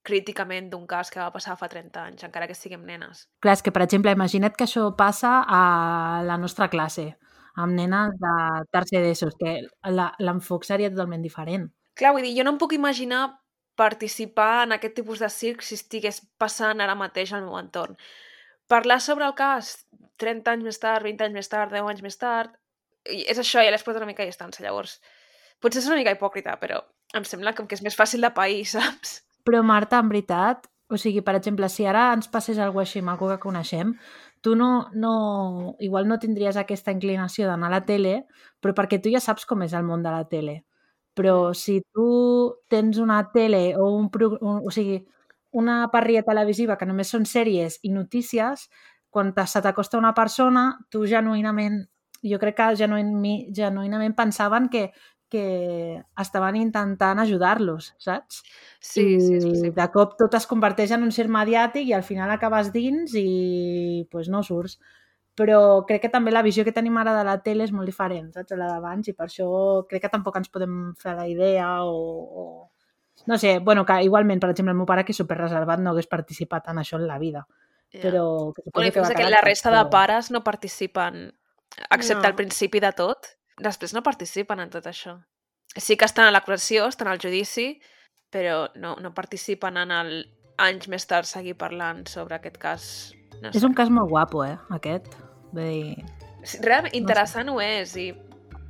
críticament d'un cas que va passar fa 30 anys, encara que siguem nenes. Clar, és que, per exemple, imagina't que això passa a la nostra classe, amb nenes de tercer d'ESO, que la- l'enfoc seria totalment diferent. Clar, vull dir, jo no em puc imaginar participar en aquest tipus de circ si estigués passant ara mateix al meu entorn. Parlar sobre el cas 30 anys més tard, 20 anys més tard, 10 anys més tard, i és això, ja l'he posat una mica a distància, llavors. Potser és una mica hipòcrita, però em sembla com que és més fàcil de pair, saps? Però, Marta, en veritat, o sigui, per exemple, si ara ens passés alguna així maco que coneixem, tu no, no, igual no tindries aquesta inclinació d'anar a la tele, però perquè tu ja saps com és el món de la tele. Però si tu tens una tele o un, un o sigui, una parrilla televisiva que només són sèries i notícies, quan se t'acosta una persona, tu genuïnament, jo crec que genuïnament, genuïnament pensaven que, que estaven intentant ajudar-los, saps? Sí, sí, és I possible. de cop tot es converteix en un circ mediàtic i al final acabes dins i pues, no surts. Però crec que també la visió que tenim ara de la tele és molt diferent, saps? a La d'abans, i per això crec que tampoc ens podem fer la idea o, o... No sé, bueno, que igualment, per exemple, el meu pare, que és superreservat, no hagués participat en això en la vida. Ja. Però... Que Bueno, i que la resta de però- pares no participen, excepte No. al principi de tot. Després no participen en tot això. Sí que estan a l'acusació, estan al judici, però no, no participen en el anys més tard seguir parlant sobre aquest cas. No És sé. un cas molt guapo, eh, aquest. Vull dir... Realment interessant ho és i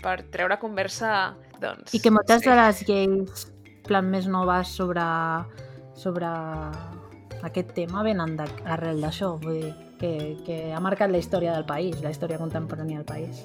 per treure conversa, doncs... I que moltes sí. de les lleis plan més noves sobre, sobre aquest tema venen de, arrel d'això, vull dir, que, que ha marcat la història del país, la història contemporània del país.